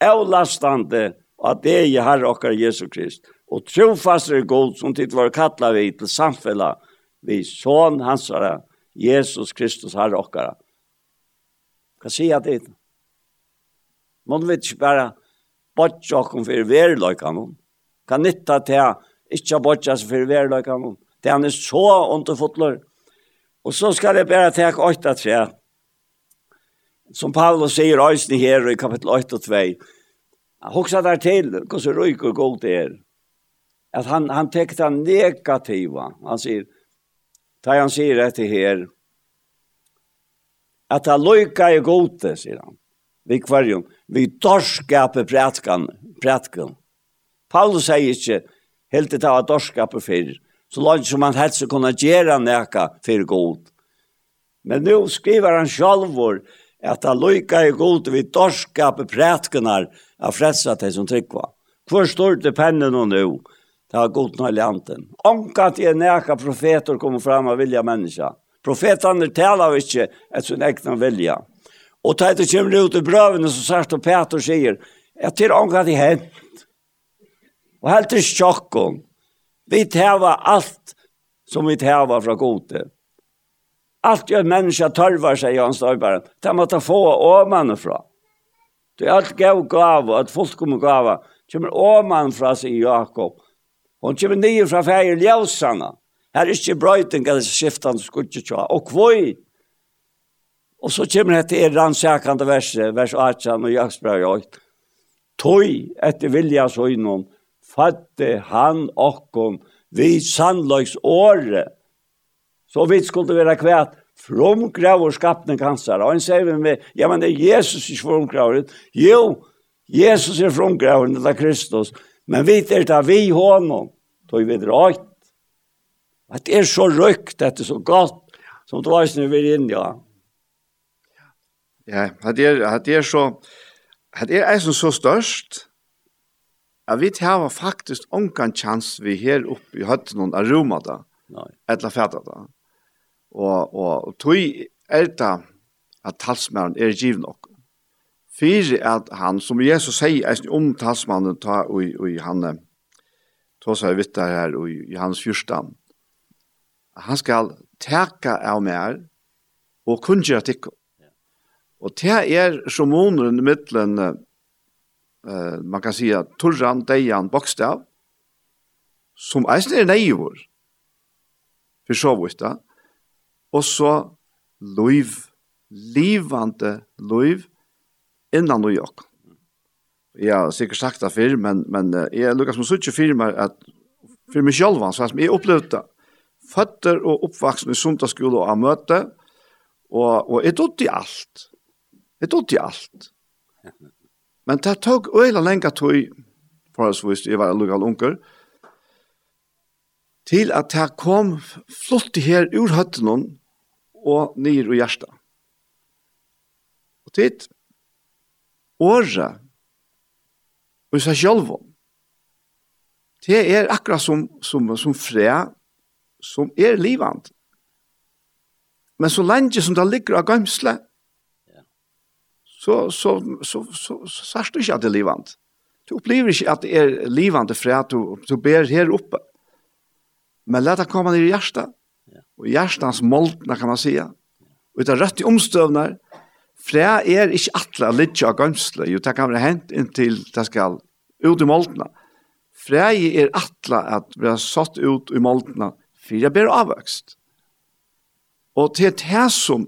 avlastande at det er herre okkara Jesu Krist, og trofast er god som tid var kattla vi til samfellet, vi son hans herre, Jesus Kristus herre okkara. Hva sier jeg dit? Må vet ikke bare bortje okken for verløykene. Kan nytta til ikke bortje oss for verløykene. Det han er så underfotler. Og så skal jeg bare ta åtta tre. Som Paulus sier øyne her i kapittel 8 og 2. Hoksa der til, hvordan røyk og god det er. At han, han tek det negativa. Han sier, Da han sier dette her, at han løyka i gode, sier han, vi kvarjon, vi dorskape prætkan, prætkan. Paulus sier ikke, helt til det var dorskape fyrir, så langt som han helst kunne gjøre neka fyrir god. Men nu skriver han sjalvor, at han løyka i gode, vi dorskape prætkanar, av frelsa til som tryggva. Hvor står det pennen og nå? Ja, god nå i lanten. Omkant er næka profeter kommer fram av vilja menneska. Profetene taler ikke et sin egna vilja. Og da det kommer ut i brøvene, så sagt og Peter sier, at det er omkant i hent. Og helt til sjokken. Vi tæva alt som vi tæva fra gode. Allt gör människa törvar, säger Jan Störberg. Det må ta få åmane fra. Det er alt gav gav, att folk kommer gav, kommer åmane fra, sier Jakob. Hon kommer nye fra feir ljøsene. Her er ikke brøyting eller skiftende skudde tja. Og kvøy. Og så kommer det til rannsakende verset, vers 18 og jaksbrøy 8. Tøy etter vilja så innom, fatte han okkon vi sannløys åre. Så vi skulle være kvært fromgraver skapning kansar. Og han sier vi med, ja, men det er Jesus ikke fromgraver. Jo, Jesus er fromgraver, det er Kristus. Men vi er det vi honom då tog vi drøyt. At det er så røykt, at det er så godt, som det var som vi er inne, ja. Ja, at det er, at det er så, at det er eisen så størst, at vi tar faktisk ongan chans vi her oppe i høtten noen aroma da, etla fæta da. Og, og, og tog er det at talsmæren er givet nok. Fyrir at han, som Jesus sier, eisen om talsmannen ta og, og han, ta seg vitt der her og i hans fyrstam. Han skal teka av mer og kunngjøre tikk. Og det er som i middelen, uh, man kan si at torran, deian, bokstav, som eisen er neivor, for så vidt da, og så loiv, livande loiv, innan og jokken. Ja, sikkert sagt det før, men, men jeg lukker som suttje firmer at for meg selv, så jeg opplevde det. Føtter og oppvaksen i sundagsskole og av møte, og, og jeg tog i alt. Jeg tog i alt. Men det tok øyla lenge tog, forholdsvis, jeg var lukket unger, til at det kom flott her ur høttene og nir og hjertet. Og tid, året og seg selv. Det er akkurat som, som, som fræ, som er livant. Men så lenge som det ligger av gømsle, så, så, så, så, så, så du ikke at det er livant. Du opplever ikke at det er livant fræ, du, du ber her oppe. Men la det komme ned i hjertet. Og hjertens måltene, kan man si. Og det er rett i omstøvner, For er ikke atle litt av gømsle, jo det kan være hent inntil det skal ut i måltene. For er atle at vi har satt ut i måltene for jeg blir avvøkst. Og til det som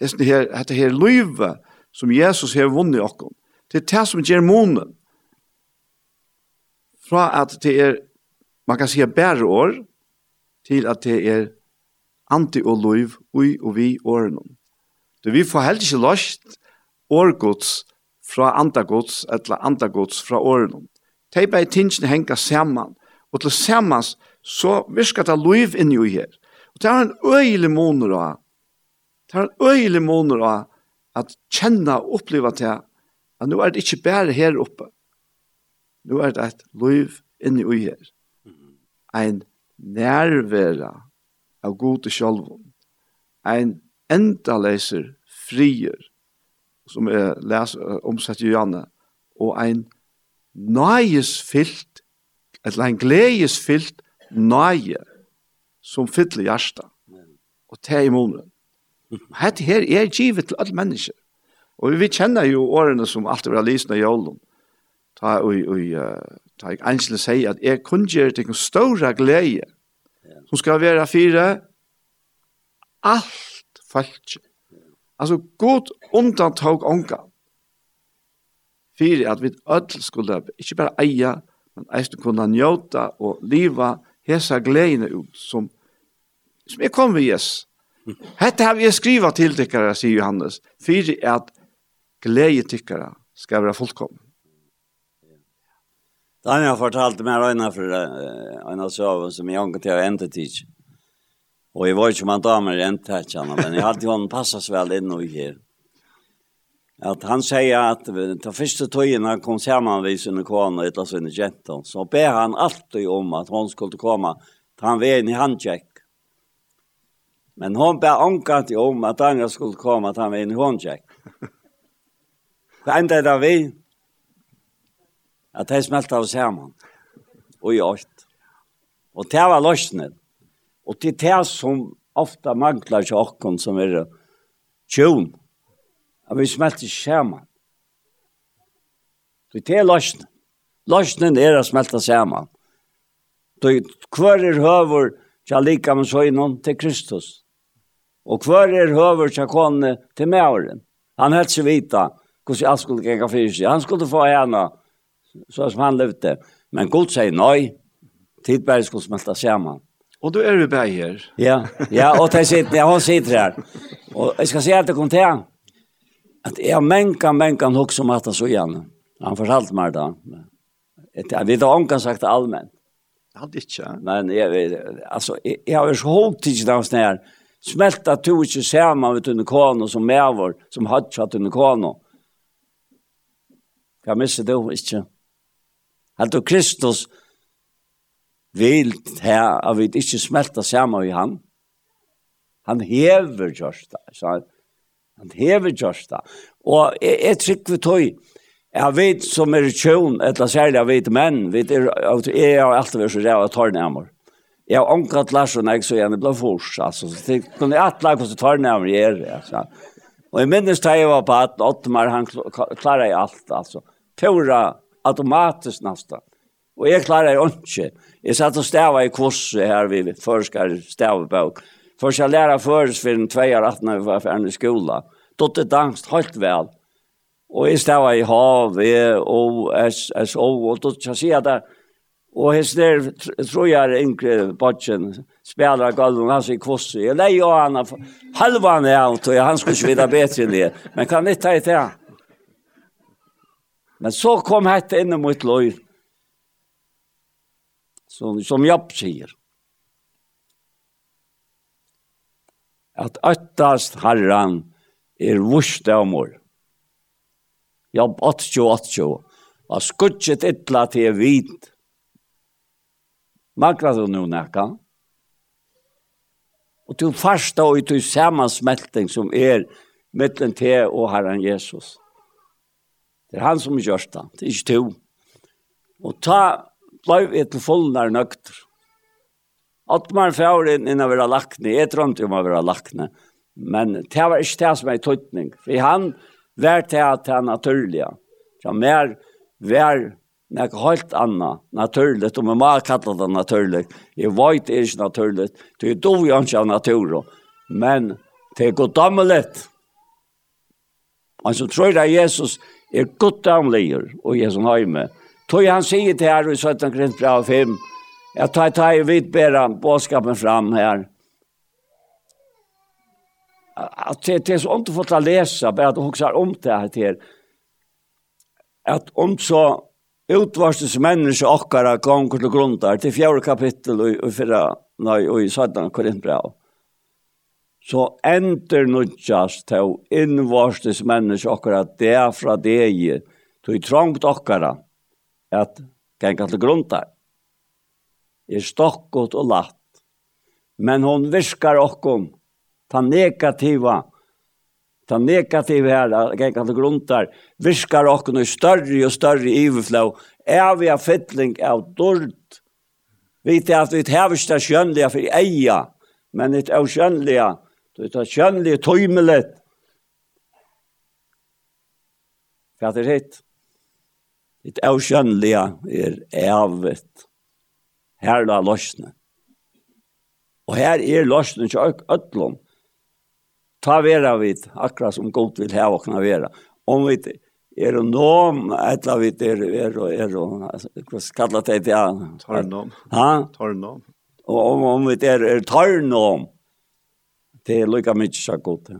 er det her, det her livet som Jesus har vunnet oss, til det som gjør månen, fra at det er, man kan si, bære år, til at det er anti og liv, ui og vi årene. Det vi får heller ikke løst årgods fra andagods, eller andagods fra årene. De bare tingene henger sammen, og til sammen så virker det liv inni i her. Og det er en øyelig måneder av, det er en øyelig måneder av at kjenne og oppleve til at nå er det ikke bare her oppe. Nå er det et liv inni i her. Ein nærvære av gode sjølven. Ein endaleser frier, som er les, omsett i Janne, og ein nøyesfylt, eller ein gledesfylt nøye, som fyller hjertet, og det er i munnen. Hette her er givet til alle mennesker. Og vi kjenner jo årene som alltid var lysen i jålen. Ta, og, og, ta jeg enslig sier at jeg kun gjør til en stor glede som skal være fire alt folk. Altså, god undantag ånga. Fyre at vi öll skulle ikke bare eia, men eisen kunne njóta og liva hesa gleina ut som, som jeg kom ved Jesus. Hette har vi skriva til tikkara, sier Johannes, fyre at gleie tikkara skal være fullkommen. Daniel fortalte meg en for en av søven som jeg anker til å enda tids. Og jeg var ikke som han damer rent här tjena, men jo han passet seg vel inn og her. At han säger att de första tøyene kom sammen ved sina kvarna och ett av sina gentor. Så ber han alltid om at hon skulle komme til han ved inn i handcheck. Men hon ber ankat om at andra skulle komme til han ved inn i handcheck. Hva enda er det vi? At de smälte av sammen. Og i åkt. Och det var løsnet. Og det er det som ofta manglar til åkken som er tjøvn. At vi smelter sammen. Det er løsnen. Løsnen er å smelte sammen. Hver er høver til lika med søgnen til Kristus. Og hver er høver til kone til mæren. Han helst seg vita hvordan jeg skulle gjenka fyrir seg. Han skulle få henne så som han levde. Men Gud sier nei. Tidberg skulle smelte sammen. Och då är du bara här. Ja, ja och där sitter jag, hon sitter här. Och jag ska säga att det kom till han. Att jag mänka, mänka nog om att han så igen. Han förhalt mig då. Jag vet inte om sagt allmän. Jag hade inte. Men jag, alltså, jag har så hållt inte där snär. Smälta tog inte samman med Tunikano som med vår, som hade satt Tunikano. Jag missade det inte. Att du Kristus, vil her, at vi ikke smelter sammen i han. Han hever gjørst det, så han, han hever gjørst det. Og jeg, jeg trykker vi tog, jeg vet som er tjøn, eller særlig jeg vet menn, vet, er, jeg har alltid vært så ræv og tar nærmere. Jeg har omkatt Larsen, jeg så gjerne ble fors, altså, så jeg kunne jeg alle hvordan tar nærmere gjør det, altså. Og jeg minnes da jeg var på at Ottmar, mar, han klarer jeg alt, altså. Pura, automatisk nesten. Og jeg klarer jeg ikke. Jeg satt og stava i kvoss her vi forskar stavebøk. Først jeg lærer først for en tveier når vi var ferdig i skolen. Dotte dansk helt vel. Og jeg stava i HV, O, og dotte jeg sier det. Og hans der tror jeg er yngre bodgen spelar galven han sier kvoss. Jeg leier jo han halva han er alt, og han skulle ikke vite bedre enn det. Men kan ikke ta i det. Men så kom hette inn mot løy som, som Japp sier. At øttast herran er vurst av mor. Japp 80-80. og skudget ytla til vit. Makra du nu nekka? Og du farsta og til samansmelting som er mittlen til og herran Jesus. Det er han som gjørst det, det er ikke to. Og ta blei vi til fullnar nøkter. At man fjør inn innan vi var lakne, jeg drømte om å være lakne, men det var ikke det som er tøytning, for han var til at det er naturlige. Så mer var noe helt anna, naturlig, og man må kalla det naturlig. Jeg vet det ikke naturlig, det er dov jo ikke av naturen, men det er goddammelig. Han som tror at Jesus er goddammelig, og Jesus har med, Tog han sier til her i 17 Korint brev 5, jeg tar ta i vidt bæra bådskapen fram her. At det, det er så ont å få ta lesa, bare at hun husker om det her til. At om så utvarstes menneske okkara gonger til grundar, til fjerde kapittel og, og fyrra, nei, og i 17 Korint brev. Så ender nudjast til innvarstes menneske okkara det fra deg, til trångt okkara at ganga til grunta. Er stokkot og latt. Men hon viskar okkom ta negativa ta negativa her ganga til grunta viskar okkom i større og større iverflå er vi av fytling av dård Vi vet at vi har ikke det skjønnelige for eia, men det er skjønnelige, det er skjønnelige tøymelet. Hva er det hitt? Det avkjønnelige er evet. Her la løsene. Og her er løsene til øtlom. Ta vera vid, akkurat som godt vil heve åkna vera. Om vi er og nom, etla vi er er og er og, hva kallar det til det? Tarnom. Ha? Tarnom. Og om, om vi er, er tarnom, det er lykka mykje så godt.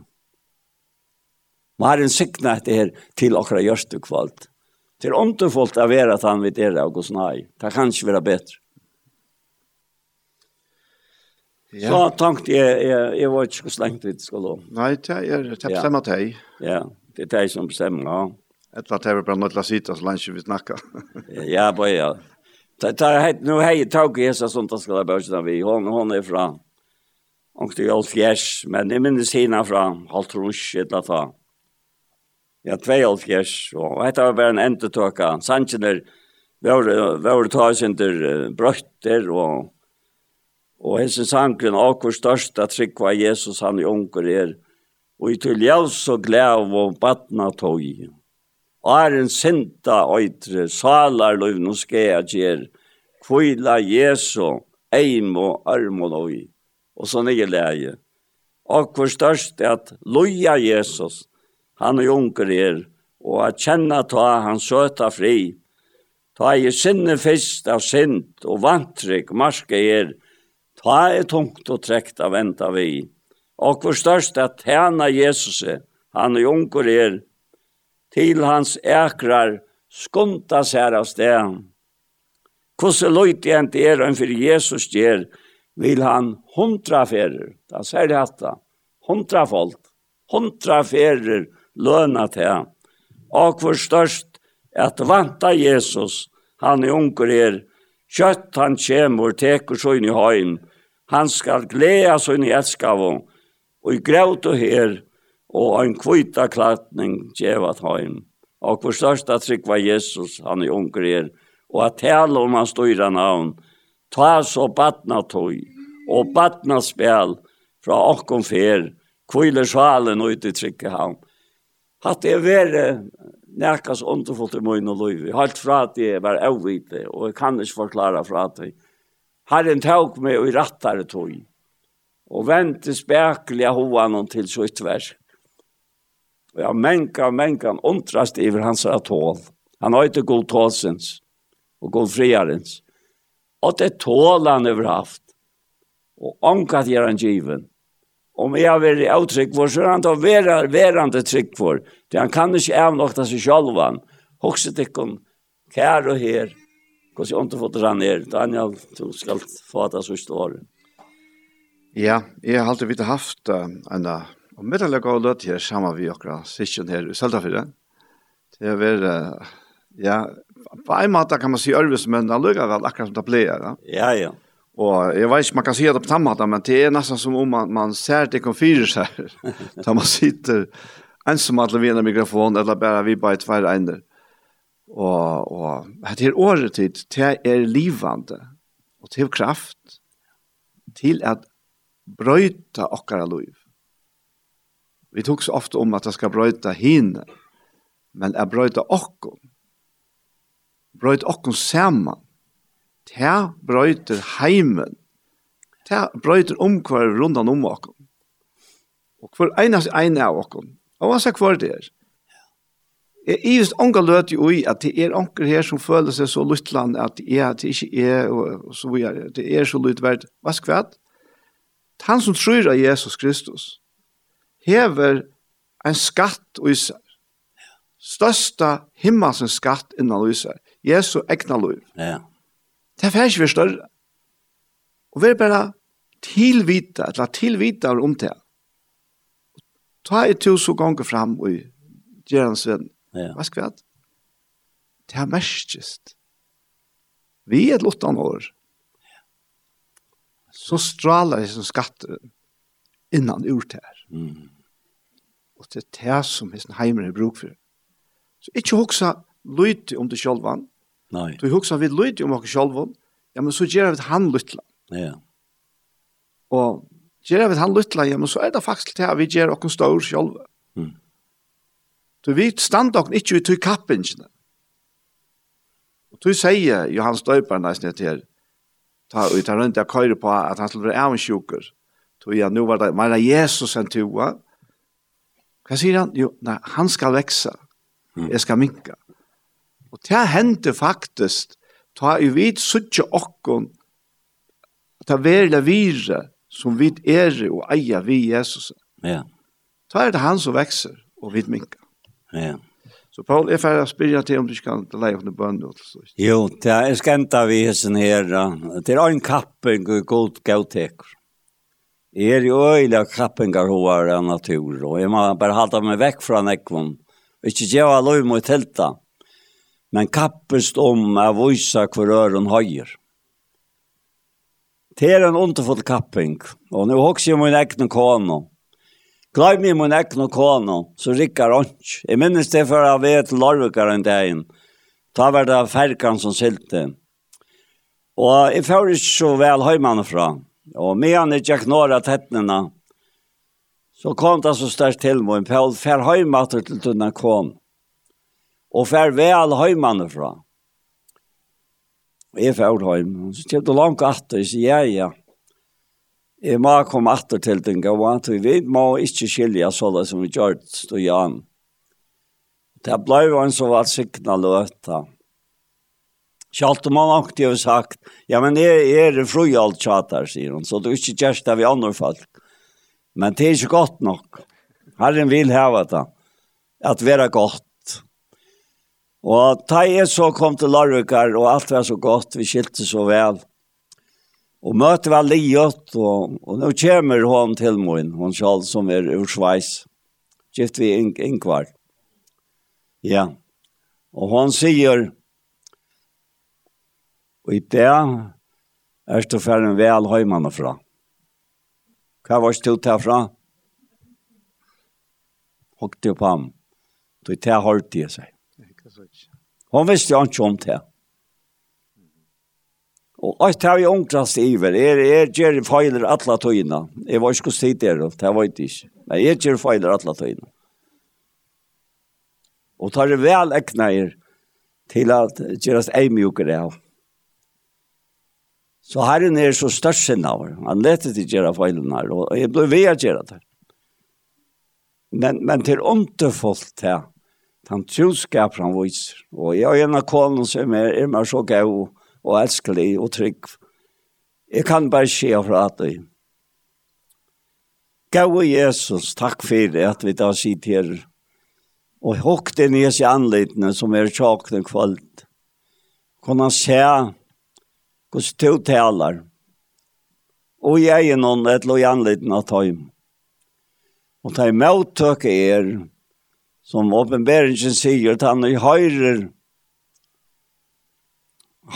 Man har en sikna etter her til akkurat gjørste kvalt. Det er underfullt å være at han vet er av Guds nei. Det kan ikke være bedre. Ja. Så tenkte jeg, jeg, jeg var ikke så slengt vidt skulle. Nei, det er det bestemmer deg. Ja, det er deg som bestemmer, ja. Et var det bare nødt til å sitte så lenge vi snakker. ja, bare ja. Det er helt, nå har jeg tatt i hese sånt, da skal jeg bare vi. Hun, hun er fra, hun er fra, men jeg minnes henne fra Haltrus, et eller annet ja, 72, og dette var bare en endetøk av sannsjener, våre tasjenter brøtter, og, og hese sanken, akkur største trykk var Jesus han i unger er, og i til jævs og glæv og batna tog. Æren sinta øytre, salar løyv no skea gjer, kvila Jesu, eim og arm og løy, og sånn er leie. Og hvor størst er at loja Jesus, han er unger er, og at kjenne ta han søta fri. Ta i sinne fyrst av sint og vantrykk marske er, ta er tungt og trekt av enda vi. Og hvor størst at tjene Jesus han er unger er, til hans ekrar skunta seg av sted. Hvordan løyt igjen til er enn for Jesus gjør, vil han hundra ferer. Da sier det hatt da. Hundra folk. Hundra ferer løna til han. Og for størst at vanta Jesus, han er unger her, kjøtt han kjemur, teker så inn i høym, han skal gleda så inn i elskavå, og i grøt og her, og en kvita klatning djevat høym. Og for størst at trygg var Jesus, han er unger her, og at tale om hans dyra navn, ta så batna tog, og batna spel, fra okkom fer, kvile svalen ut i trygge havn hatt jeg vært nærkast underfullt i møyne og løyve. Helt fra at jeg var avvite, og jeg kan ikke forklare fra at jeg har en tåg med og i rattare tog. Og vente spekelig av hovan til så ytver. Og jeg menka, menka, undrast iver hans tål. Han har ikke god tålsens og god friarens. Og det tål han over haft. Og ankat gjør han given. Om jeg har vært avtrykk for, så er han da verande trykk for. Det han kan ikke avnokta seg sjálvan. Hokset ikkon, kær og her, hvordan jeg underfotter han er. Daniel, du skal få det så året. Ja, jeg har alltid vidt haft uh, en uh, og middelag og løt her sammen vi okra sysken her i Søltafyrre. Det er vært, uh, ja, på en måte kan man si Ørvis, men det lukker vel akkurat som det blir. Ja, Ja, ja. Og jeg vet ikke, man kan si det på samme måte, men det er nesten som om man, man ser det konfyrer seg, da man sitter ensam alle vi en mikrofon, eller bare vi bare tver einer. Og, og det er året tid, det er livande, og til kraft, til at brøyta okkara liv. Vi tok så ofte om at det skal brøyta henne, men er brøyta okkom, brøyta okkom saman, det brøyter heimen, det brøyter omkvar rundan om okkom. Og hver einas ene av okkom, Og hva seg kvar det er. Jeg er just onga løt jo i at det er onker her som føler seg så luttland at det er, at det ikke er, og så videre. Det er så luttverd. Hva skvatt? Han som tror av Jesus Kristus hever en skatt og især. Størsta himmelsens skatt innan og især. Jesu egna liv. Ja. Det er faktisk vi større. Og vi er bare tilvita, eller tilvita om det. Ta i så ganger fram og gjør hans venn. Ja. Hva skal vi ha? Det er mestest. Vi er et lottan år. Så strålar det som skatter innan urt her. Mm. Og det er det som hesten heimer er bruk for. Så ikke hoksa lytte om det sjølvan. Nei. Du hoksa vi lytte om oss sjølvan. Ja, men så gjør vi han lytla. Ja. Og Gjør vi han lytla hjem, så er det faktisk til at vi gjør okken stål selv. Mm. Så vi stand okken ikke ut i kappingene. Og du sier Johan Støyper nesten til her, ta ut her rundt jeg køyre på at han skulle være avsjukker. Så ja, nu var det, mer det Jesus enn toa. Hva sier han? Jo, nei, han skal vekse. Jeg skal minka. Og det hendte faktisk, ta i vid suttje okken, ta verle vire, som vi er og eier vi Jesus. Ja. Så er det han som vekser og vi minker. Ja. Så Paul, jeg får spørre til om du skal leie under bønn. Jo, det er skenta vi hessen her. Det er en kappen og god gautekur. Jeg er jo øyla kappingar hoar av natur, og jeg må bare halda meg vekk fra nekvun. Ikke gjeva lov mot telta, men kappest om a vysa hver øren høyer. Ja Det er en underfull kapping. Og nå hokser jeg min egne kone. Glad mig min egen kone, så rikkar ånds. Jeg minnes det for jeg vet larvekere enn det inn. Da var det ferkan som silte. Og jeg får ikke så vel høymene fra. Og medan jeg når av tettene. Så kom det så størst til meg. Paul fer høymene til denne kone. Og fer vel høymene fra. Og jeg får hjem. Så kjem du langt atter, så ja, ja. Jeg må komme atter til den gavan, for vi må ikke skilje det som vi gjør det, stod Jan. Det ble jo en som var sikna løte. Kjalt om man aktiv har sagt, ja, men jeg, jeg er fru alt tjater, sier hun, så du er ikke kjæreste av andre folk. Men det er ikke godt nok. Herren vil heve det, at være godt. Og da jeg så kom til Larvikar, og alt var så godt, vi skilte så vel. Og møtet var livet, og, og nå kommer hun til min, hun selv som er ur Schweiz. Gift vi in, innkvar. Ja. Og hun sier, og i det er det for en vel høymann fra. Hva var det til ta fra? Hukte på ham. Du tar hørt det, seg. Hon visste jo ikke om det. Og alt har vi ångrast iver. Jeg, jeg gjør feiler alle tøyene. Jeg var ikke sted der, det var ikke. ikke. Men jeg gjør feiler alle tøyene. Og tar det vel ekneier til at gjøres eimjukere av. Så herren er så størst sin av. Han leter til gjøre feilene her, og jeg ble ved å gjøre det. Men, men til åndefullt her, han troskap han viser. Og jeg er en av kålen som er, er meg så gøy og elskelig og trygg. Jeg kan bare se fra det. Gøy Jesus, takk for det at vi da sitter her. Og hokk det nye seg anledene som er tjåkne kvalt. Kan han se hvordan du taler. Og jeg er noen et lov i anledene av tøym. Og ta i møttøk er, som åpenberingen sier, at han er høyrer,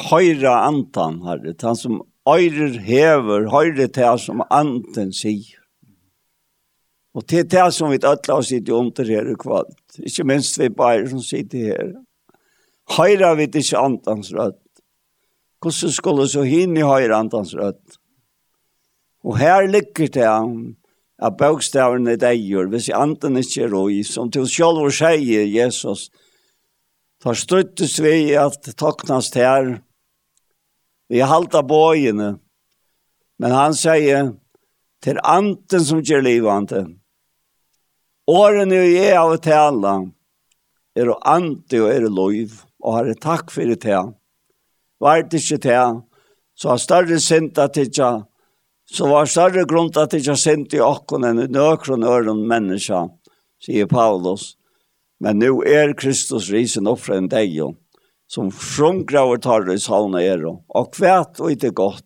høyre antan, herre, han som øyrer hever, høyre til som anten sier. Og til det som vi alle oss i det til her i kvart, ikke minst vi bare som sitter her. Høyre vi ikke antans rødt. Hvordan skulle så hinne høyre antans rødt? Og her ligger det han, at bøkstavren er deier, hvis anden ikke er roi, som til selv sier Jesus, tar struttes vi at toknast her, vi halta bøyene, men han sier, til anten som gjør livande, årene er av til alle, er å ante og er lov, og har takk for det til. Vart ikke til, så har større synd til ikke så var større grunn til at det ikke er sint i åkken enn nøkron øren menneska, sier Paulus. Men nu er Kristus risen opp fra en deg, som frumgraver tar i salene er, og kvært og ikke godt.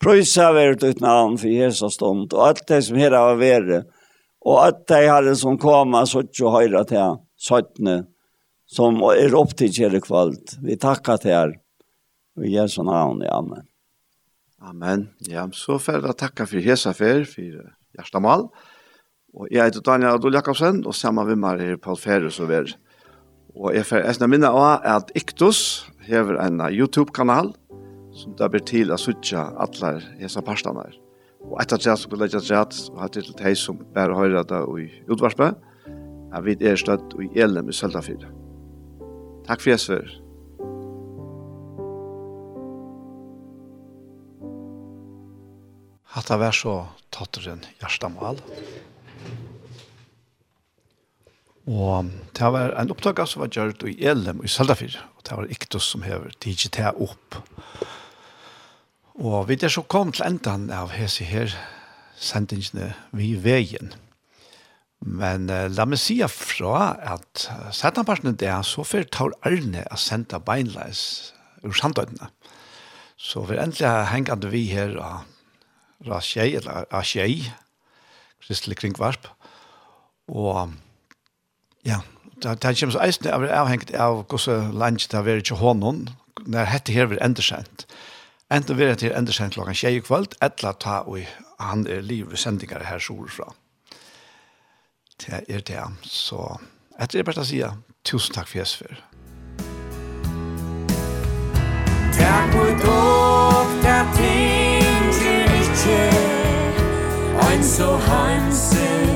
Prøysa vært ut navn for Jesus stund, og alt det som her har vært, og alt det her som kommer, så ikke høyre til søttene, som er opptidt kjære kvalt. Vi takker til her. Og Jesu navn, amen. Amen. Ja, så får jeg takke for hese for, for hjertemål. Og jeg heter Daniel Adol Jakobsen, og sammen med meg er Paul Ferus og Ver. Og jeg får esne minne av at Iktus hever en YouTube-kanal, som det blir til å suttje alle hese parstene her. Og etter det så vil jeg ikke rett, og hatt til deg som bare hører det i utvarspet, er vi er støtt i Elem i Søltafyr. Takk for jeg, Sverre. at det var så tatteren hjertemål. Og det var en opptak som var gjort i Elm i Saldafir, og det var Iktus som hever tidlig til opp. Og vi er så kom til endan av hese her sendingene vi veien. Men uh, la meg si fra at uh, settanparten det er så fyrt tar Arne å sende beinleis ur sandøydene. Så vi er endelig hengende vi her og Rasjei, eller Asjei, kristelig kringvarp. Og ja, det, det kommer så eisende av avhengt av hvordan landet det har vært til hånden, når dette her blir endersendt. Enten blir det her endersendt klokken tjej i kveld, eller ta og han er liv ved sendinger her sorfra. Det er det, så etter det bare å si, tusen takk for Jesper. Takk for dere, takk so heimselig